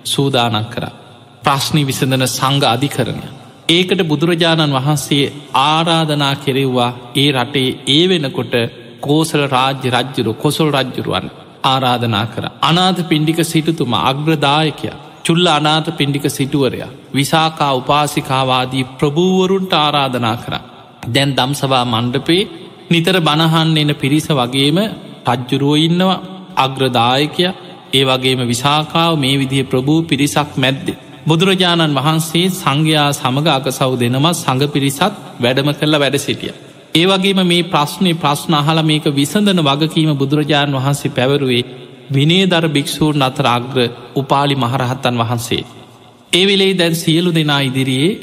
සූදානක් කර. ප්‍රශ්නි විසඳන සංග අධිකරණය. ඒකට බුදුරජාණන් වහන්සේ ආරාධනා කෙරෙව්වා ඒ රටේ ඒ වෙනකොට කෝසල රාජ්‍ය රජ්ජුරු කොසොල් රජ්ජුරුවන් ආරාධනා කර. අනාත පින්ඩික සිටුතුම අග්‍රදායකය චුල්ල අනාත පින්ඩික සිටුවරයා විසාකා උපාසිකාවාදී ප්‍රභූවරුන්ට ආරාධනා කර. දැන් දම්සවා මණ්ඩපේ නිතර බණහන්න එන පිරිස වගේම රජ්ජුරුව ඉන්නවා අග්‍රදායකය ඒ වගේම විසාකාව මේ විදිහ ප්‍රභූ පිරිසක් මැද්දේ. බුදුරජාණන් වහන්සේ සංඝයා සමඟ අකසව් දෙනමත් සඟ පිරිසත් වැඩම කරලා වැඩ සිටිය. ඒ වගේම මේ ප්‍රශ්නය ප්‍රශ්න අහල මේක විසඳන වගකීම බුදුරජාණන් වහන්සේ පැවරුවේ විනේදර භික්‍ෂූන් අතර අග්‍ර උපාලි මහරහත්තන් වහන්සේ. ඒ වෙලේ දැන් සියලු දෙනා ඉදිරියේ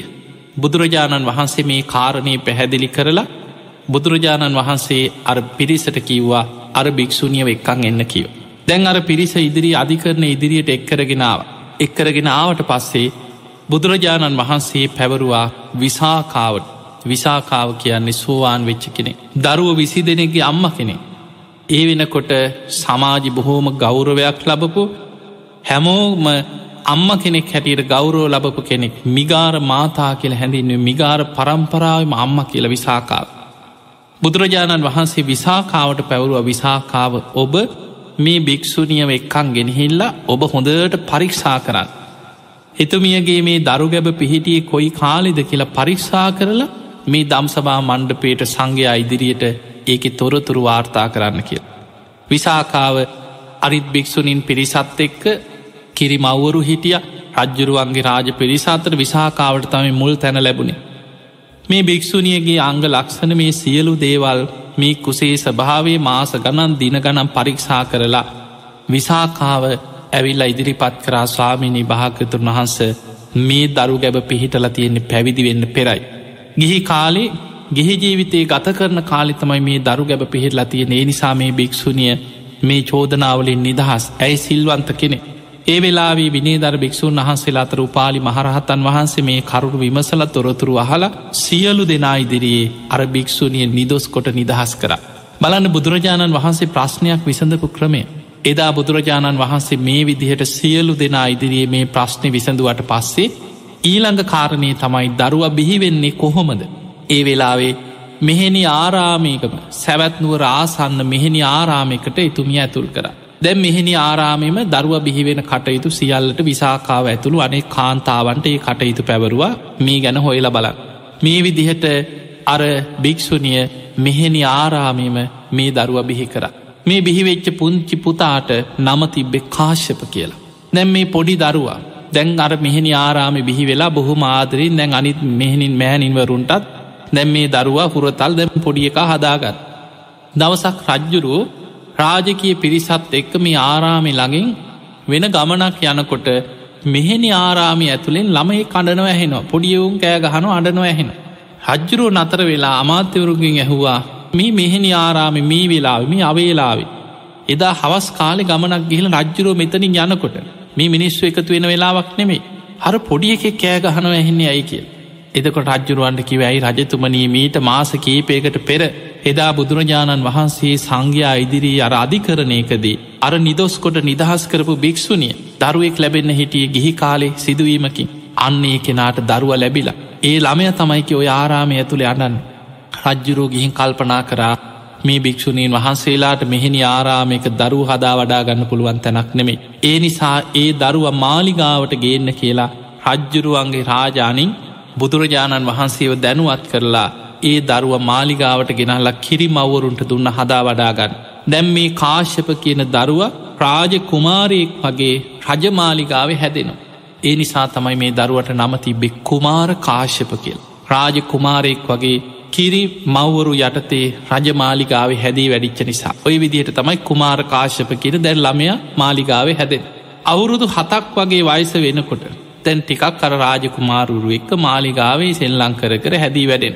බුදුරජාණන් වහන්සේ මේ කාරණය පැහැදිලි කරලා බුදුරජාණන් වහන්සේ අර පිරිසට කිව්වා අර භික්‍ෂුණියව එක්කං එන්න කියව. දැන් අර පිරිස ඉදිරි අධිකරන ඉදිරියට එක්කරගෙනාව. එක්කරගෙන ආවට පස්සේ බුදුරජාණන් වහන්සේ පැවරුවා විසාකාවට විසාකාව කියන්නේ සෝවාන් වෙච්ච කෙනෙ. දරුව විසි දෙනෙගේ අම්ම කෙනෙ. ඒ වෙනකොට සමාජි බොහෝම ගෞරවයක් ලබපු හැමෝම අම්ම කෙනෙක් හැටියට ගෞරෝ ලබපු කෙනෙක් මිගාර මාතා කියල හැඳින්ව මිගාර පරම්පරාවම අම්ම කියල විසාකාව. බුදුරජාණන් වහන්සේ විසාකාවට පැවරුව විසාකාව ඔබ මේ භික්‍ෂුනියව එක්කං ගෙනහිල්ලා ඔබ හොඳට පරීක්ෂා කරන්න. එතුමියගේ මේ දරුගැබ පිහිටියේ කොයි කාලෙද කියලා පරික්ෂා කරලා මේ දම්සභා මණ්ඩපේට සංඝයා ඉදිරියට ඒක තොරතුරු වාර්තා කරන්න කිය. විසාකාව අරිත් භික්‍ෂුනින් පිරිසත් එක්ක කිරිමව්වරු හිටිය රජ්ජුරුවන්ගේ රාජ පිරිසාතර විසාකාවට තම මුල් තැන ලැබුණේ. මේ භික්‍ෂුණියගේ අංග ලක්ෂණ මේ සියලු දේවල් මේ කුසේ ස්භාවේ මාස ගණන් දින ගනම් පරීක්ෂා කරලා විසාකාව ඇවිල්ලා ඉදිරිපත් කරා ස්වාමිනී භාගතුන් වහන්ස මේ දරු ගැබ පිහිටල තියෙන්නේ පැවිදි වෙන්න පෙරයි. ගිහි කාලේ ගෙහි ජීවිතයේ ගත කරන කාලිතමයි මේ දරු ගැබ පිහිටලා තියෙන ඒ නිසා මේ භික්‍ෂුණිය මේ චෝදනාවලින් නිදහස් ඇයි සිල්වන්ත කෙනෙ. ඒ වෙලාවී විනේදර භික්‍ෂූන් වහන්සේලා අතර උපාලි මහරහතන් වහන්සේ මේ කරුණු විමසල තොරතුරු අහලා සියලු දෙනා ඉදිරියේ අර භික්‍ෂූනිය නිදොස් කොට නිදහස් කර. බලන්න බුදුරජාණන් වහන්සේ ප්‍රශ්නයක් විසඳපු ක්‍රමය. එදා බුදුරජාණන් වහන්සේ මේ විදිහට සියලු දෙනා ඉදිරියේ මේ ප්‍රශ්නය විසඳුවට පස්සේ ඊළඟ කාරණය තමයි දරුව බිහිවෙන්නේ කොහොමද. ඒ වෙලාවේ මෙහෙනි ආරාමයකම සැවැත්නුව ආසන්න මෙහෙනි ආරාමයකට එතුමිය ඇතුල් කර. දැම් මෙහෙනි ආරාමෙම දරුව බිහිවෙන කටයුතු සියල්ලට විසාකාව ඇතුළු අනේ කාන්තාවන්ට ඒ කටයුතු පැවරුවා මේ ගැන හොයල බලන්. මේ විදිහට අර භික්‍ෂුනිය මෙහෙනි ආරාමීම මේ දරුව බිහි කර. මේ බිහිවෙච්ච පුංචි පුතාට නම තිබ්බෙ කාශ්‍යප කියලා. දැම් මේ පොඩි දරුවා දැන් අර මෙහෙනි ආරාමි බිහි වෙලා බොහොම ආදරින් දැන් අනිත් මෙහෙනින් මෑනින්වරුන්ටත් දැම් මේ දරුවා පුරතල් දැම් පොඩිය එක හදාගත්. දවසක් රජ්ජුරුව රාජකය පිරිසත් එක්ක මේ ආරාමි ළඟින් වෙන ගමනක් යනකොට මෙහෙනි ආරාමි ඇතුළෙන් ළමයි කඩනව ඇහෙනවා පොඩියවුන් කෑ ගහනු අඩනො ඇහෙන. රජ්ජුරුව නතර වෙලා අමාත්‍යවරුගෙන් ඇහුවා මේ මෙහෙනි ආරාමි මේ වෙලාව මේ අවේලාවේ. එදා හවස් කාලෙ ගමනක් ගිහිල රජ්ජුරුව මෙතනින් යනකොට මේ මිනිස්සු එකතු වෙන වෙලාවක් නෙමේ හර පොඩිය එකෙ කෑ ගහනව ඇහෙන්නේ ඇයි කිය. එදකොට රජ්ජුරුවන්ට කිවැයි රජතුමනී මීට මාස කීපයකට පෙර එදා බුදුරජාණන් වහන්සේ සංඝයා ඉදිරී අර අධිකරණයකදී අර නිදොස්කොට නිදහස් කරපු භික්‍ෂුනිය දරුවෙක් ලැබෙන්න හිටිය ගිහි කාලේ සිදුවීමකින්. අන්නේ කෙනාට දරුව ලැබිලා. ඒ ළමය තමයිකි ඔය ආරාමය ඇතුළේ අඩන්න රජ්ජුරෝ ගිහින් කල්පනා කරා මේ භික්‍ෂුණීන් වහන්සේලාට මෙහෙනි ආරාමයක දරු හදා වඩා ගන්න පුළුවන් තැනක් නෙමේ. ඒ නිසා ඒ දරුව මාලිගාවට ගේන්න කියලා රජ්ජුරුවන්ගේ රාජානින් බුදුරජාණන් වහන්සේව දැනුවත් කරලා ඒ දරුව මාලිගාවට ගෙනල්ලා කිරි මව්වරුන්ට දුන්න හදා වඩාගන්න. දැම් මේ කාශ්‍යප කියන දරුව රාජ කුමාරයෙක් වගේ රජමාලිගාව හැදෙනවා. ඒ නිසා තමයි මේ දරුවට නමතිබෙ කුමාර කාශ්‍යප කියල්. රාජ කුමාරයෙක් වගේ කිරි මව්වරු යටතේ රජමාලිගාව හැදී වැඩිච්ච නිසා ඔය විදිහට තමයි කුමාර කාශ්‍යප කියන දැන් ළමය මාලිගාව හැදෙන්. අවුරුදු හතක් වගේ වයිස වෙනකොට තැන් ටිකක් කර රාජකුමාරුරු එක්ක මාලිගාවේ සෙල්ලං කර කර හැදී වැඩෙන්.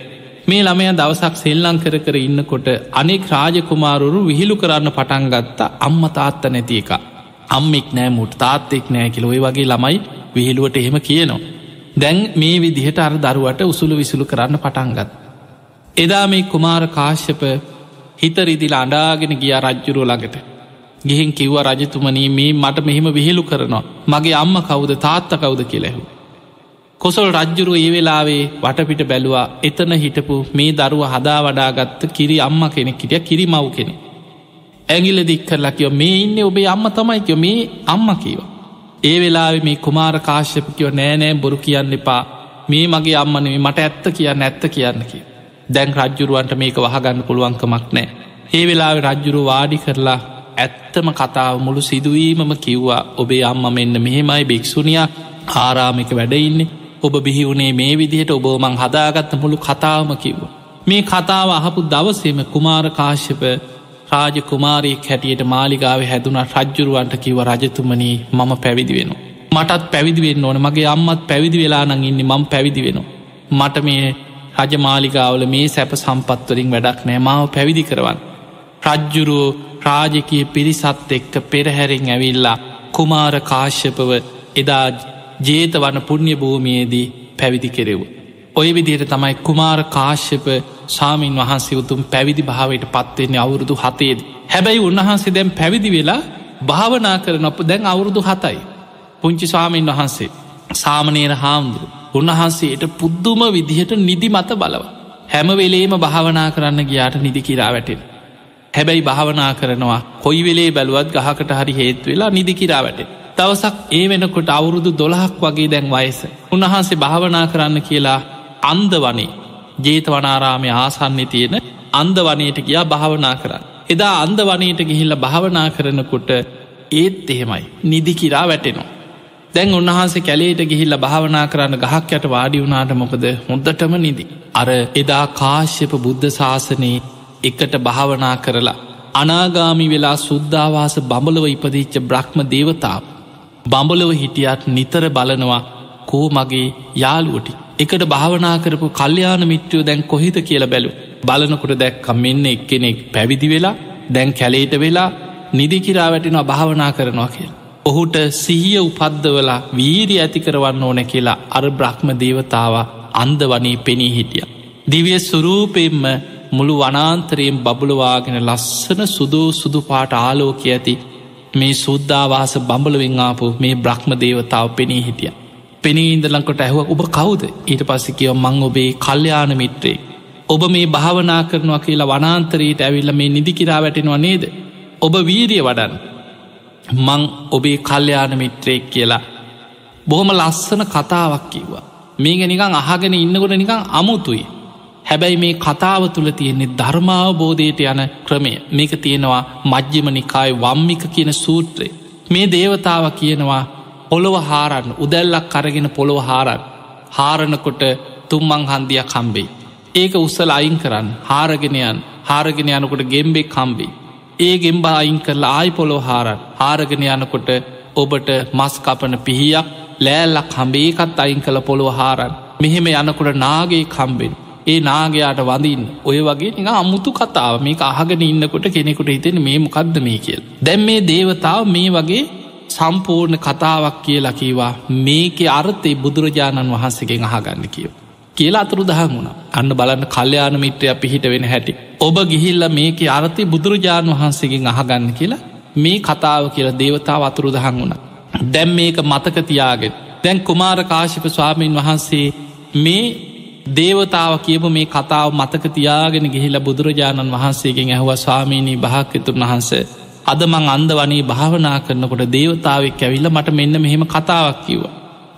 මේ ළමය දවසක් සෙල්ලං කර කර ඉන්නකොට අනෙක් රාජකුමාරුරු විහිළු කරන්න පටන්ගත්තා අම්ම තාත්ත නැති එක. අම්මෙක් නෑ මුට තාත්තෙක් නෑ කියල ඔය වගේ ළමයි විහිළුවට එහෙම කියනවා. දැන් මේ විදිහට අර දරුවට උසුළු විසුළු කරන්න පටන්ගත්. එදා මේ කුමාර කාශ්‍යප හිතරිදිල අඩාගෙන ගිය රජ්ජුරුව ළඟට. ගිහින් කිව්ව රජතුමනී මේ මට මෙහෙම විහිළු කරනවා මගේ අම්ම කවුද තාත්ත කවුද කියලෙහු. කොසල් රජ්ජුරුව ඒ වෙලාවේ වටපිට බැලවා එතන හිටපු මේ දරුව හදා වඩාගත්ත කිරි අම්ම කෙනෙක් හිටිය කිරි මව් කෙනෙ. ඇගිල දික්කරලකිව මේ ඉන්න ඔබේ අම්ම තමයිකව මේ අම්ම කීව. ඒ වෙලාවෙ මේ කුමාර කාශ්‍යපකිව නෑනෑ බොරු කියන්න එපා මේ මගේ අම්මනේ මට ඇත්ත කියන්න ඇත්ත කියන්න කිය. දැන් රජ්ජුරුවන්ට මේක වහගන්න පුළුවන්කමක් නෑ. ඒ වෙලාවෙ රජ්ජුරු වාඩි කරලා ඇත්තම කතාව මුළු සිදුවීමම කිව්වා ඔබේ අම්ම මෙන්න මෙහෙමයි භික්‍ෂුණයක් ආරාමික වැඩඉන්නේ ඔබ බිහිවුණේ මේ විදිහට ඔබෝමං හදාගත්ත මුළු කතාවම කිව්ව. මේ කතාව අහපු දවසේම කුමාර කාශ්‍යප රාජ කුමාරයෙක් හැටියට මාලිගාව හැදුන රජ්ජුරුවන්ට කිව රජතුමනී මම පැවිදි වෙන. මටත් පැවිදිවෙන්න ඕන මගේ අම්මත් පැවිදි වෙලා නං ඉන්න මං පැවිදි වෙන. මට මේ රජමාලිගාවල මේ සැප සම්පත්වරින් වැඩක් නෑ මාව පැවිදි කරවන්. රජ්ජුරුවෝ රාජකය පිරිසත් එක්ක පෙරහැරෙන් ඇවිල්ලා කුමාර කාශ්‍යපව එදා ජේත වන පුුණ්්‍ය භූමියේදී පැවිදි කෙරෙව්. ඔය විදියට තමයි කුමාර කාශ්‍යප සාමීන් වහන්සේ උතුම් පැවිදි භාවයට පත්වෙන්නේ අවුරුදු හතේද. හැබැයි උන්වහන්සේ දැම් පැවිදි වෙලා භාවනා කර නොප දැන් අවුරුදු හතයි. පුංචි ස්වාමීන් වහන්සේ සාමනේර හාමුදුරු උන්වහන්සේට පුද්දුම විදිහට නිදි මත බලව. හැම වෙලේම භාවනා කරන්න ගියාට නිදි කිරා වැටෙන. හැබැයි භාවනා කරනවා කොයි වෙලේ බැලුවත් ගහකට හරි හේත් වෙලා නිදි කිරා වැටේ. දවසක් ඒ වෙනකොට අවුරුදු දොළහක් වගේ දැන් වයස. උන්වහන්සේ භාවනා කරන්න කියලා අන්ද වනේ ජේත වනාරාමය ආසන්න තියෙන අන්ද වනයට ගියා භාවනා කරන්න. එදා අන්ද වනයට ගිහිල්ල භාවනා කරනකොට ඒත් එහෙමයි නිදිකිරා වැටෙනවා. දැන් උන්වහන්සේ කැලේට ගිහිල්ල භාවනා කරන්න ගහක් යට වාඩි වුණාට මොකද හොද්දටම නිදි. අර එදා කාශ්‍යප බුද්ධ ශාසනයේ එකට භාවනා කරලා අනාගාමි වෙලා සුද්ධවාස බඹලව ඉපදිච්ච බ්‍රහ්ම දේවතාව බඹලව හිටියත් නිතර බලනවා කෝ මගේ යාළුවටි එකට භාවනා කරපු කල්්‍යයාන මිත්‍රයෝ දැන් කොහිත කියල බැලු බලනකොට දැක්කම් මෙන්න එක්කෙනෙක් පැවිදි වෙලා දැන් කැලේට වෙලා නිදිකිරා වැටෙනවා භාවනා කරනවා කිය. ඔහුට සිහිය උපද්දවලා වීරි ඇති කරවන්න ඕන කියලා අර බ්‍රහ්ම දේවතාව අන්ද වනේ පෙනී හිටිය. දිවිය සුරූපයෙන්ම මුළු වනාන්තරයෙන් බබුලවාගෙන ලස්සන සුදූ සුදු පාට ආලෝක ඇති මේ සුද්ධවාස බඹලවෙන් ආපු මේ බ්‍රහ්ම දේවතාව පෙනී හිටිය. පෙනී ඉඳලංකොට ඇහුව ඔබ කවුද ඊට පස්සෙ කියව මං ඔබේ කල්්‍යයාන මිත්‍රේ. ඔබ මේ භාවනා කරනවා කියලා වනාන්තරයට ඇවිල්ල මේ නිදිකිරා වැටෙනවා නේද. ඔබ වීරිය වඩන් මං ඔබේ කල්්‍යයාන මිත්‍රයෙක් කියලා. බොහොම ලස්සන කතාවක් කිව්වා. මේක නිකං අහගෙන ඉන්නකොට නිකං අමුතුයි. හැබැයි මේ කතාව තුළ තියෙන්නේ ධර්මාවබෝධයට යන ක්‍රමය මේක තියෙනවා මජ්්‍යම නිකායි වම්මික කියන සූත්‍රය. මේ දේවතාව කියනවා පොළොව හාරන්න උදැල්ලක් කරගෙන පොළොව හාරන් හාරණකොට තුම්මං හන්දියක් කම්බෙයි. ඒක උස්සල අයින් කරන්න හාරගෙනයන් හාරගෙන යනකොට ගෙම්බෙක් කම්බෙයි. ඒ ගෙම්බා අයින් කරලා ආයි පොලො හාරන් ආරගෙන යනකොට ඔබට මස් කපන පිහියක් ලෑල්ලක් හම්බේකත් අයින් කළ පොළොව හාරන්. මෙහෙම යනකොට නාගේ කම්බෙන්. ඒ නාගයාට වඳින් ඔය වගේ නික අමුතු කතාව මේක අහගෙන ඉන්නකොට කෙනෙකුට හිතෙන මේ මොකක්ද මේ කියල්. දැම් මේ දේවතාව මේ වගේ සම්පූර්ණ කතාවක් කියලා කීවා මේක අර්ථය බුදුරජාණන් වහන්සේගෙන් අහගන්න කියව කියලා අතුරු දහන් වුණ. අන්න බලන්න කල්්‍යයාන මිත්‍රය පිහිට වෙන හැටි. ඔබ ගිහිල්ල මේක අර්ථය බුදුරජාණන් වහන්සේගෙන් අහගන්න කියලා මේ කතාව කියලා දේවතාව අතුරු දහන් වුණ. දැම් මේක මතකතියාගෙන දැන් කුමාර කාශිප ස්වාමීන් වහන්සේ මේ දේවතාව කියපු මේ කතාව මතක තියාගෙන ගිහිලා බුදුරජාණන් වහන්සේගෙන් ඇහුව ස්වාමීණී භාක්‍යතුන් වහන්ස අද මං අන්ද වනේ භාවනා කරනකොට දේවතාවක් ඇවිල්ල මට මෙන්න මෙහෙම කතාවක් කිව්වා.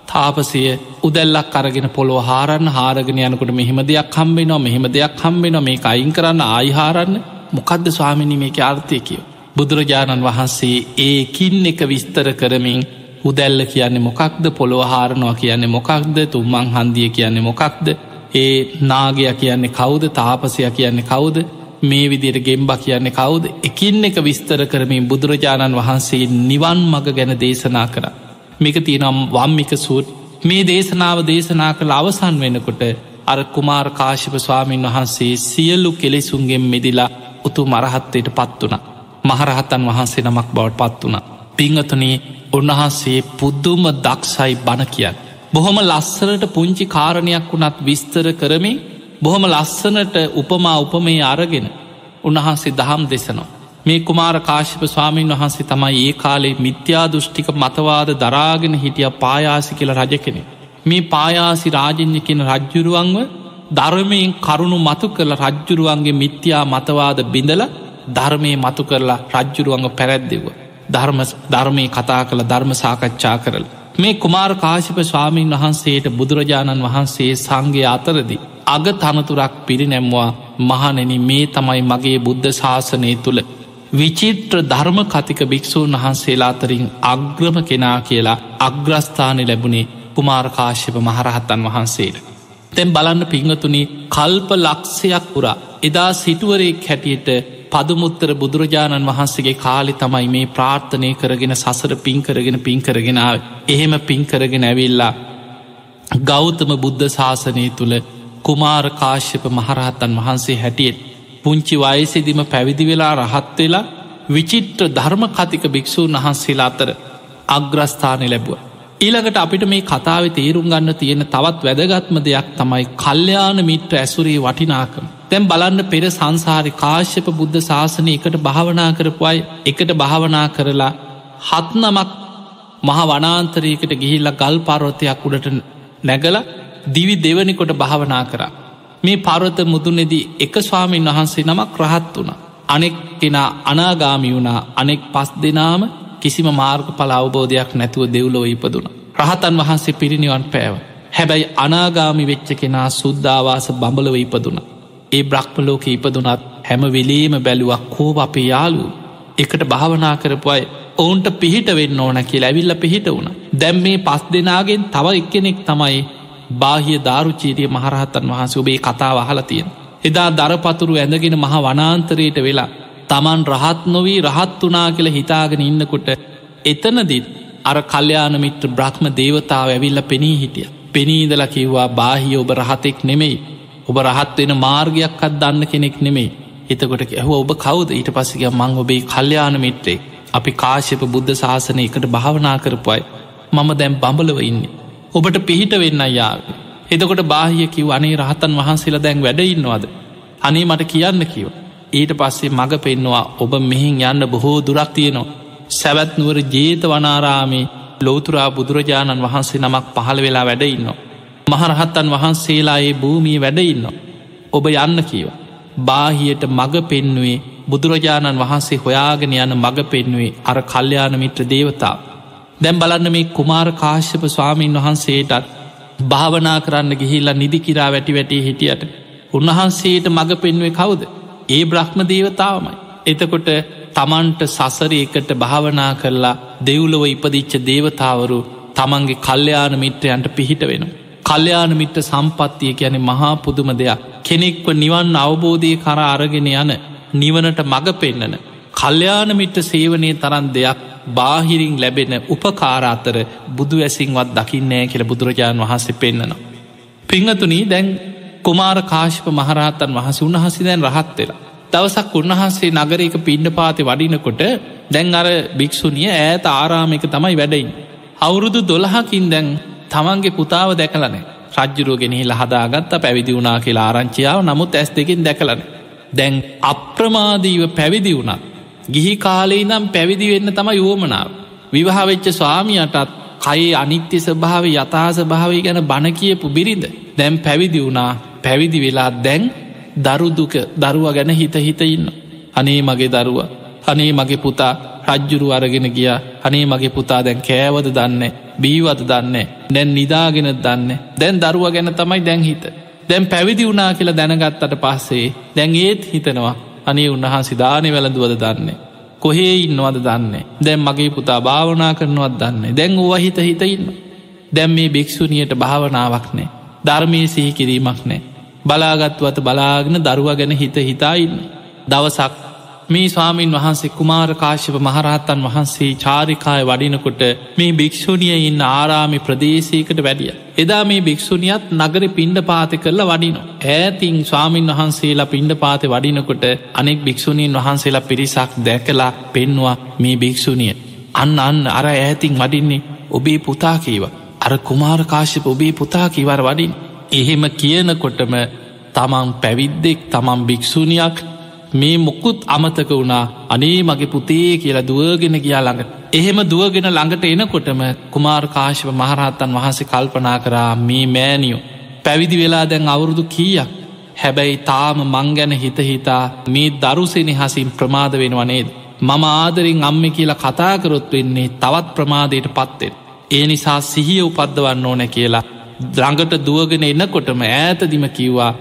තාපසය උදැල්ලක් අරගෙන පොළොව හාරන්න හාරගෙන යනකොට මෙහෙම දෙයක් හම්බෙනවා මෙහෙම දෙයක් හම්බෙනවා. මේ අයින් කරන්න ආයිහාරන්න මොකක්ද ස්වාමිනි මේක අර්ථය කියව. බුදුරජාණන් වහන්සේ ඒකින් එක විස්තර කරමින් උදැල්ල කියන්නේ මොකක්ද පොළොව හාරනවා කියන්නේ මොකක්ද තුම්මං හන්දිය කියන්නේ මොකක්ද ඒ නාගය කියන්නේ කවුද තාපසය කියන්නේ කවුද මේ විදියට ගෙම්බ කියන්නේ කවුද? එකින් එක විස්තර කරමින් බුදුරජාණන් වහන්සේ නිවන් මග ගැන දේශනා කර. මේක තියනම් වම්මික සූට් මේ දේශනාව දේශනා කළ අවසන් වෙනකොට අර කුමාර කාශිප ස්වාමීන් වහන්සේ සියල්ලු කෙලෙසුන්ගෙන් මෙදිලා උතු මරහත්තයට පත් වුණ. මහරහත්තන් වහන්සේ නමක් බවට පත් වුණ. පිංහතුනේ උන්වහන්සේ පුද්දුම දක්ෂයි බණ කියන්න. බොහොම ලස්සනට පුංචි කාරණයක් වුණත් විස්තර කරමින් බොහොම ලස්සනට උපමා උපමේ අරගෙන උන්වහන්සේ දහම් දෙසනවා. මේ කුමාර කාශිප ස්වාමීන් වහන්සේ තමයි ඒ කාලේ මිත්‍යා දෘෂ්ටික මතවාද දරාගෙන හිටිය පායාසි කියල රජ කෙනෙ. මේ පායාසි රාජඥ කියන රජ්ජුරුවන්ව ධර්මයෙන් කරුණු මතු කරල රජ්ජුරුවන්ගේ මිත්‍යා මතවාද බිඳල ධර්මය මතු කරලා රජ්ජුරුවන්ග පැරැද්දෙව. ධර්ම ධර්මය කතා කළ ධර්ම සාකච්ඡා කරල. මේ කුමාර කාශිප ස්වාමීන් වහන්සේට බුදුරජාණන් වහන්සේ සංගේ අතරදි. අග තනතුරක් පිරිනැම්වා මහනෙන මේ තමයි මගේ බුද්ධ ශාසනය තුළ විචිත්‍ර ධර්ම කතික භික්‍ෂූන් වහන්සේලා අතරින් අග්‍රම කෙනා කියලා අග්‍රස්ථානය ලැබුණේ කුමාරකාශ්‍යප මහරහත්තන් වහන්සේට. තැන් බලන්න පිංහතුනි කල්ප ලක්ෂයක් පුරා එදා සිටුවරෙක් හැටියට පදුමුත්තර බුදුරජාණන් වහන්සේගේ කාලි තමයි මේ ප්‍රාර්ථනය කරගෙන සසර පින් කරගෙන පින් කරගෙනාව එහෙම පින් කරගෙන ඇවිල්ලා ගෞතම බුද්ධ ශාසනය තුළ කුමාර කාශ්‍යප මහරහත්තන් වහන්සේ හැටියට පුංචි වයසෙදිම පැවිදි වෙලා රහත් වෙලා විචිත්‍ර ධර්ම කතික භික්‍ෂූන් වහන්සේලා අතර අග්‍රස්ථානය ලැබුව. ඊළඟට අපිට මේ කතාව තේරුම් ගන්න තියෙන තවත් වැදගත්ම දෙයක් තමයි කල්්‍යයාන මිත්‍ර ඇසුරේ වටිනාකම. තැම් බලන්න පෙර සංසාරි කාශ්‍යප බුද්ධ ශාසනය එකට භාවනා කරපුයි එකට භාවනා කරලා හත් නමක් මහ වනාන්තරයකට ගිහිල්ල ගල් පරෝතයක් උඩට නැගල දිවි දෙවනිකොට භාවනා කරා. මේ පරවත මුදුනෙදී එක ස්වාමීන් වහන්සේ නමක් රහත් වුණ. අනෙක් කෙනා අනාගාමි වුණා අනෙක් පස් දෙනාම කිසිම මාර්ග පල අවබෝධයක් නැතුව දෙව්ලොව ඉපදුන. රහතන් වහන්සේ පිරිනිවන් පෑව. හැබැයි අනාගාමි වෙච්ච කෙනා සුද්ධවාස බඹලව ඉපදුනා. ඒ බ්‍රහ්මලෝක ඉපදුනත් හැම වෙලේම බැලුවක් කෝව අපේ යාලු එකට භාවනා කරපුයි ඔවුන්ට පිහිට වෙන්න ඕන කිය ඇවිල්ල පිහිට වුණ දැම් මේ පස් දෙනාගෙන් තව එක්කෙනෙක් තමයි බාහිය ධාරුචීටිය මහරහත්තන් වහන්ස ඔබේ කතා වහලතියෙන් එදා දරපතුරු ඇඳගෙන මහ වනාන්තරයට වෙලා තමන් රහත් නොවී රහත් වනා කියල හිතාගෙන ඉන්නකොට එතනදිත් අර කල්්‍යයාන මිත්‍ර බ්‍රහ්ම දේවතාව ඇවිල්ල පෙනී හිටිය. පෙනීදල කිව්වා බාහිය ඔබ රහතෙක් නෙමෙයි. ඔබ රහත් වෙන මාර්ගයක්කත් දන්න කෙනෙක් නෙමේ එතකොට ඇහව ඔබ කවද? ඊට පසික මං ඔබේ කල්්‍යයාන මිත්‍රේ අපි කාශප බුද්ධ ශාසනය එකට භාවනා කරපුයි මම දැම් බඹලව ඉන්නේ. ඔබට පිහිට වෙන්න යාව එතකොට බාහිය කිව් අනේ රහතන් වහන්සේලා දැන් වැඩඉන්නවාද අනේ මට කියන්න කිව ඊට පස්සේ මඟ පෙන්නවා ඔබ මෙහින් යන්න බොහෝ දුරක් තියනවා සැවැත්නුවර ජේත වනාරාමේ ලෝතුරා බුදුරජාණන් වහන්සේ නමක් පහළ වෙලා වැඩඉන්නවා මහරහත්තන් වහන්සේලා ඒ භූමිය වැඩඉන්න. ඔබ යන්න කියව. බාහියට මඟ පෙන්නුවේ බුදුරජාණන් වහන්සේ හොයාගෙන යන මඟ පෙන්නුවේ අර කල්්‍යයාන මිත්‍ර දේවතා. දැම් බලන්න මේ කුමාර කාශ්‍යප ස්වාමීන් වහන්සේටත් භාවනා කරන්න ගිහිල්ලා නිදිකිරා වැටි වැටේ හිටියට උන්වහන්සේට මඟ පෙන්ුවේ කවුද. ඒ බ්‍රහ්ම දේවතාවමයි. එතකොට තමන්ට සසරයකට භාවනා කරලා දෙව්ලොව ඉපදිච්ච දේවතාවරු තමන්ගේ කල්්‍යයාන මිත්‍රයන්ට පිහිට වෙනවා. කල්්‍යයාන මිත්‍ර සම්පත්තිය ගැන මහා පුදුම දෙයක් කෙනෙක්ව නිවන් අවබෝධය කර අරගෙන යන නිවනට මඟ පෙන්නන කල්්‍යාන මිට්ට සේවනය තරන් දෙයක් බාහිරින් ලැබෙන උපකාර අතර බුදු ඇසින්වත් දකින්නෑ කියල බුදුරජාණන් වහන්සේ පෙන්න්නනවා. පිංහතුනී දැන් කුමාර කාශිප මහරහතන් වහස උන්හසි දැන් රහත් වෙලා. දවසක් උන්වහන්සේ නගරක පිණ්ඩ පාති වඩිනකොට දැන් අර භික්‍ෂුනිය ඈත ආරාමික තමයි වැඩයින්. අවුරුදු දොළහකින් දැන් තමන්ගේ පුතාව දැකලනේ රජ්ජුරුවගෙනහිල හදාගත්ත පැවිදි වුණනා කියලා ආරංචියාව නමුත් ඇස් දෙකින් දැකලන. දැන් අප්‍රමාදීව පැවිදි වුණත්. ගිහි කාලේ නම් පැවිදි වෙන්න තම යෝමනාව. විවාහවෙච්ච ස්වාමියටත් කයේ අනිත්‍ය ස්භාව යථහස භාවය ගැන බණ කියපු බිරිඳ දැම් පැවිදි වුණා. පැවිදි වෙලා දැන් දරුදුක දරුව ගැන හිත හිත ඉන්න. අනේ මගේ දරුව අනේ මගේ පුතා රජ්ජුරු අරගෙන ගිය. අනේ මගේ පුතා දැන් කෑවද දන්න? බීවද දන්න? දැන් නිදාගෙන දන්න? දැන් දරුව ගැන තමයි දැන් හිත. දැන් පැවිදි වුනා කියලා දැනගත්තට පස්සේ දැන් ඒත් හිතනවා අනේ උන්වහන්සි දානය වැළඳුවද දන්නේ? කොහේ ඉන්නවද දන්නේ? දැන් මගේ පුතා භාවනා කරනවත් දන්නේ? දැන් ඕව හිත හිත ඉන්න දැම් මේ භික්‍ෂුණියට භාවනාවක් නෑ ධර්මය සිහි කිරීමක් නෑ බලාගත්වත බලාගෙන දරුව ගැන හිත හිතායින්න දවසක් මේ ස්වාමීන් වහන්සේ කුමාර කාශිප මහරහත්තන් වහන්සේ චාරිකාය වඩිනකොට මේ භික්‍ෂුණිය ඉන්න ආරාමි ප්‍රදේශයකට වැඩිය. එදා මේ භික්‍ෂුණියත් නගර පිණ්ඩ පාති කරලා වඩිනො. ඇතින් ස්වාමීන් වහන්සේලා පිණ්ඩ පාති වඩිනකොට අනෙක් භික්‍ෂුණීන් වහන්සේලා පිරිසක් දැකලා පෙන්වා මේ භික්‍ෂුණිය. අන්න අන්න අර ඇතින් වඩින්නේ ඔබේ පුතා කීව. අර කුමාර කාශිප ඔබේ පුතා කිවර වඩින්. එහෙම කියනකොටම තමන් පැවිද්දෙක් තමන් භික්‍ෂූණයක් මේ මොකුත් අමතක වුණා අනේ මගේ පුතේ කියලා දුවගෙන ගියා ළඟ. එහෙම දුවගෙන ළඟට එනකොටම කුමාර් කාශව මහරහත්තන් වහන්සේ කල්පනා කරා මේ මෑනියෝ. පැවිදි වෙලා දැන් අවුරුදු කීයක්. හැබැයි තාම මං ගැන හිතහිතා මේ දරුසෙනෙ හසින් ප්‍රමාද වෙනවනේද. මම ආදරින් අම්ම කියලා කතාකරොත් වෙන්නේ තවත් ප්‍රමාදයට පත්වෙන්. ඒ නිසා සිහිය උපද්දවන්න ඕන කියලා ද්‍රඟට දුවගෙන එන්නකොටම ඈතදිම කිව්වා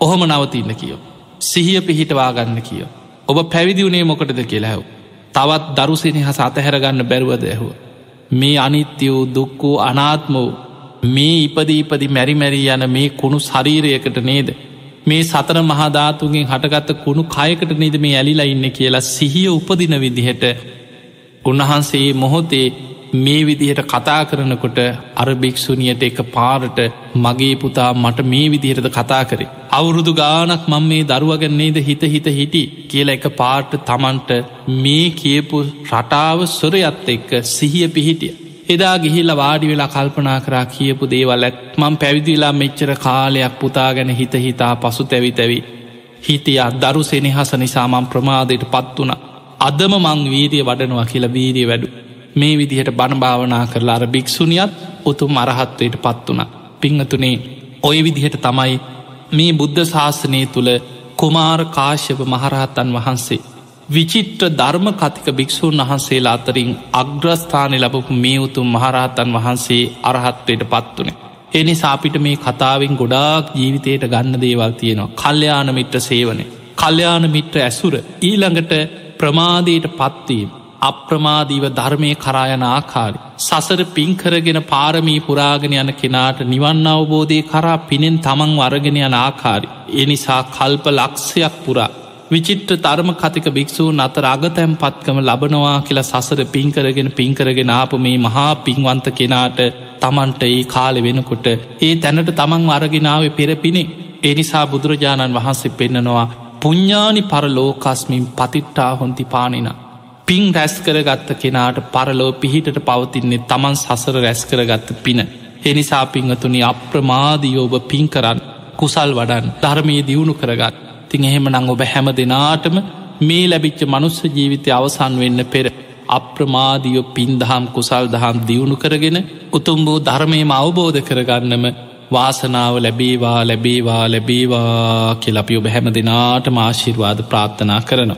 ඔහොම නවතින්න කියෝ. සිහිය පිහිටවා ගන්න කියෝ. ඔබ පැවිදිවුණේ මොකටද කියලාහැව්. තවත් දරුසිනි හස අතහැරගන්න බැරුවද ඇහුව. මේ අනිත්‍ය වූ දුක්කූ අනාත්ම වූ මේ ඉපදීපදි මැරිමැරී යන මේ කුණු ශරීරයකට නේද. මේ සතර මහධාතුගෙන් හටගත්ත කුණු කයකට නේද මේ ඇලිලා ඉන්න කියලා සිහිය උපදින විදිහට උන්වහන්සේ මොහොතේ මේ විදිහට කතා කරනකොට අර භික්‍ෂුණියට එක පාරට මගේ පුතා මට මේ විදිහටද කතා කරේ. අවුරුදු ගානක් මං මේ දරුවගන්නේද හිත හිත හිටි කියල එක පාට තමන්ට මේ කියපු රටාව සොරයත් එක්ක සිහිය පිහිටිය. එදා ගිහිල්ල වාඩි වෙලා කල්පනා කරා කියපු දේවල් ඇත් මං පැවිදිලා මෙච්චර කාලයක් පුතා ගැන හිත හිතා පසු තැවි තැවි. හිටිය දරු සෙනෙහස නිසාමං ප්‍රමාදයට පත් වුණ. අදම මං වීරිය වඩනවා කියලා වීරිය වැඩු. මේ විදිහට බණභාවනා කරලා අර භික්‍ෂුණියත් උතුම් අරහත්වයට පත් වුණ. පිංහතුනේ ඔය විදිහට තමයි මේ බුද්ධ ශාසනය තුළ කුමාර කාශ්‍යප මහරහත්තන් වහන්සේ. විචිත්‍ර ධර්ම කතික භික්‍ෂූන් වහන්සේලා අතරින් අග්‍රස්ථානය ලබපු මේ උතුම් මහරහතන් වහන්සේ අරහත්වයට පත්වනේ. එනි සාපිට මේ කතාවෙන් ගොඩාක් ජීවිතයට ගන්න දේවල් තියෙනවා. කල්්‍යයාන මිත්‍ර සේවනය. කල්්‍යයාන මිත්‍ර ඇසුර ඊළඟට ප්‍රමාදයට පත්වීම. අප්‍රමාදීව ධර්මය කරායන ආකාරි. සසර පින්කරගෙන පාරමී පුරාගෙන යන කෙනාට නිවන්න අවබෝධය කරා පිනෙන් තමන් වරගෙන යන ආකාරි. එනිසා කල්ප ලක්ෂයක් පුරා. විචිත්‍ර තරම කතික භික්‍ෂූන් අතර අගතැම් පත්කම ලබනවා කියලා සසර පින්කරගෙන පින්කරගෙන ආපු මේ මහා පින්වන්ත කෙනාට තමන්ට ඒ කාලෙ වෙනකොට ඒ තැනට තමන් අරගෙනාව පෙරපිනේ. එනිසා බුදුරජාණන් වහන්සේ පෙන්නනවා පුඤ්ඥානි පරලෝකස්මින් පතිට්ටා හොන්ති පානිනා. පින් රැස් කරගත්ත කෙනාට පරලෝ පිහිටට පවතින්නේ තමන් සසර රැස් කරගත්ත පින. එනිසා පිංහතුනි අප්‍රමාධියෝබ පින් කරන්න කුසල් වඩන් ධර්මය දියුණු කරගත් තිං එහෙම නං ඔබ හැම දෙනාටම මේ ලැබිච්ච මනුස්ස ජීවිතය අවසන් වෙන්න පෙර අප්‍රමාදියෝ පින්දහම් කුසල් දහම් දියුණු කරගෙන උතුම් වූ ධර්මයම අවබෝධ කරගන්නම වාසනාව ලැබේවා ලැබේවා ලැබේවා කෙලපි ඔබ හැම දෙනාට මාශිර්වාද ප්‍රාත්ථනා කරනවා.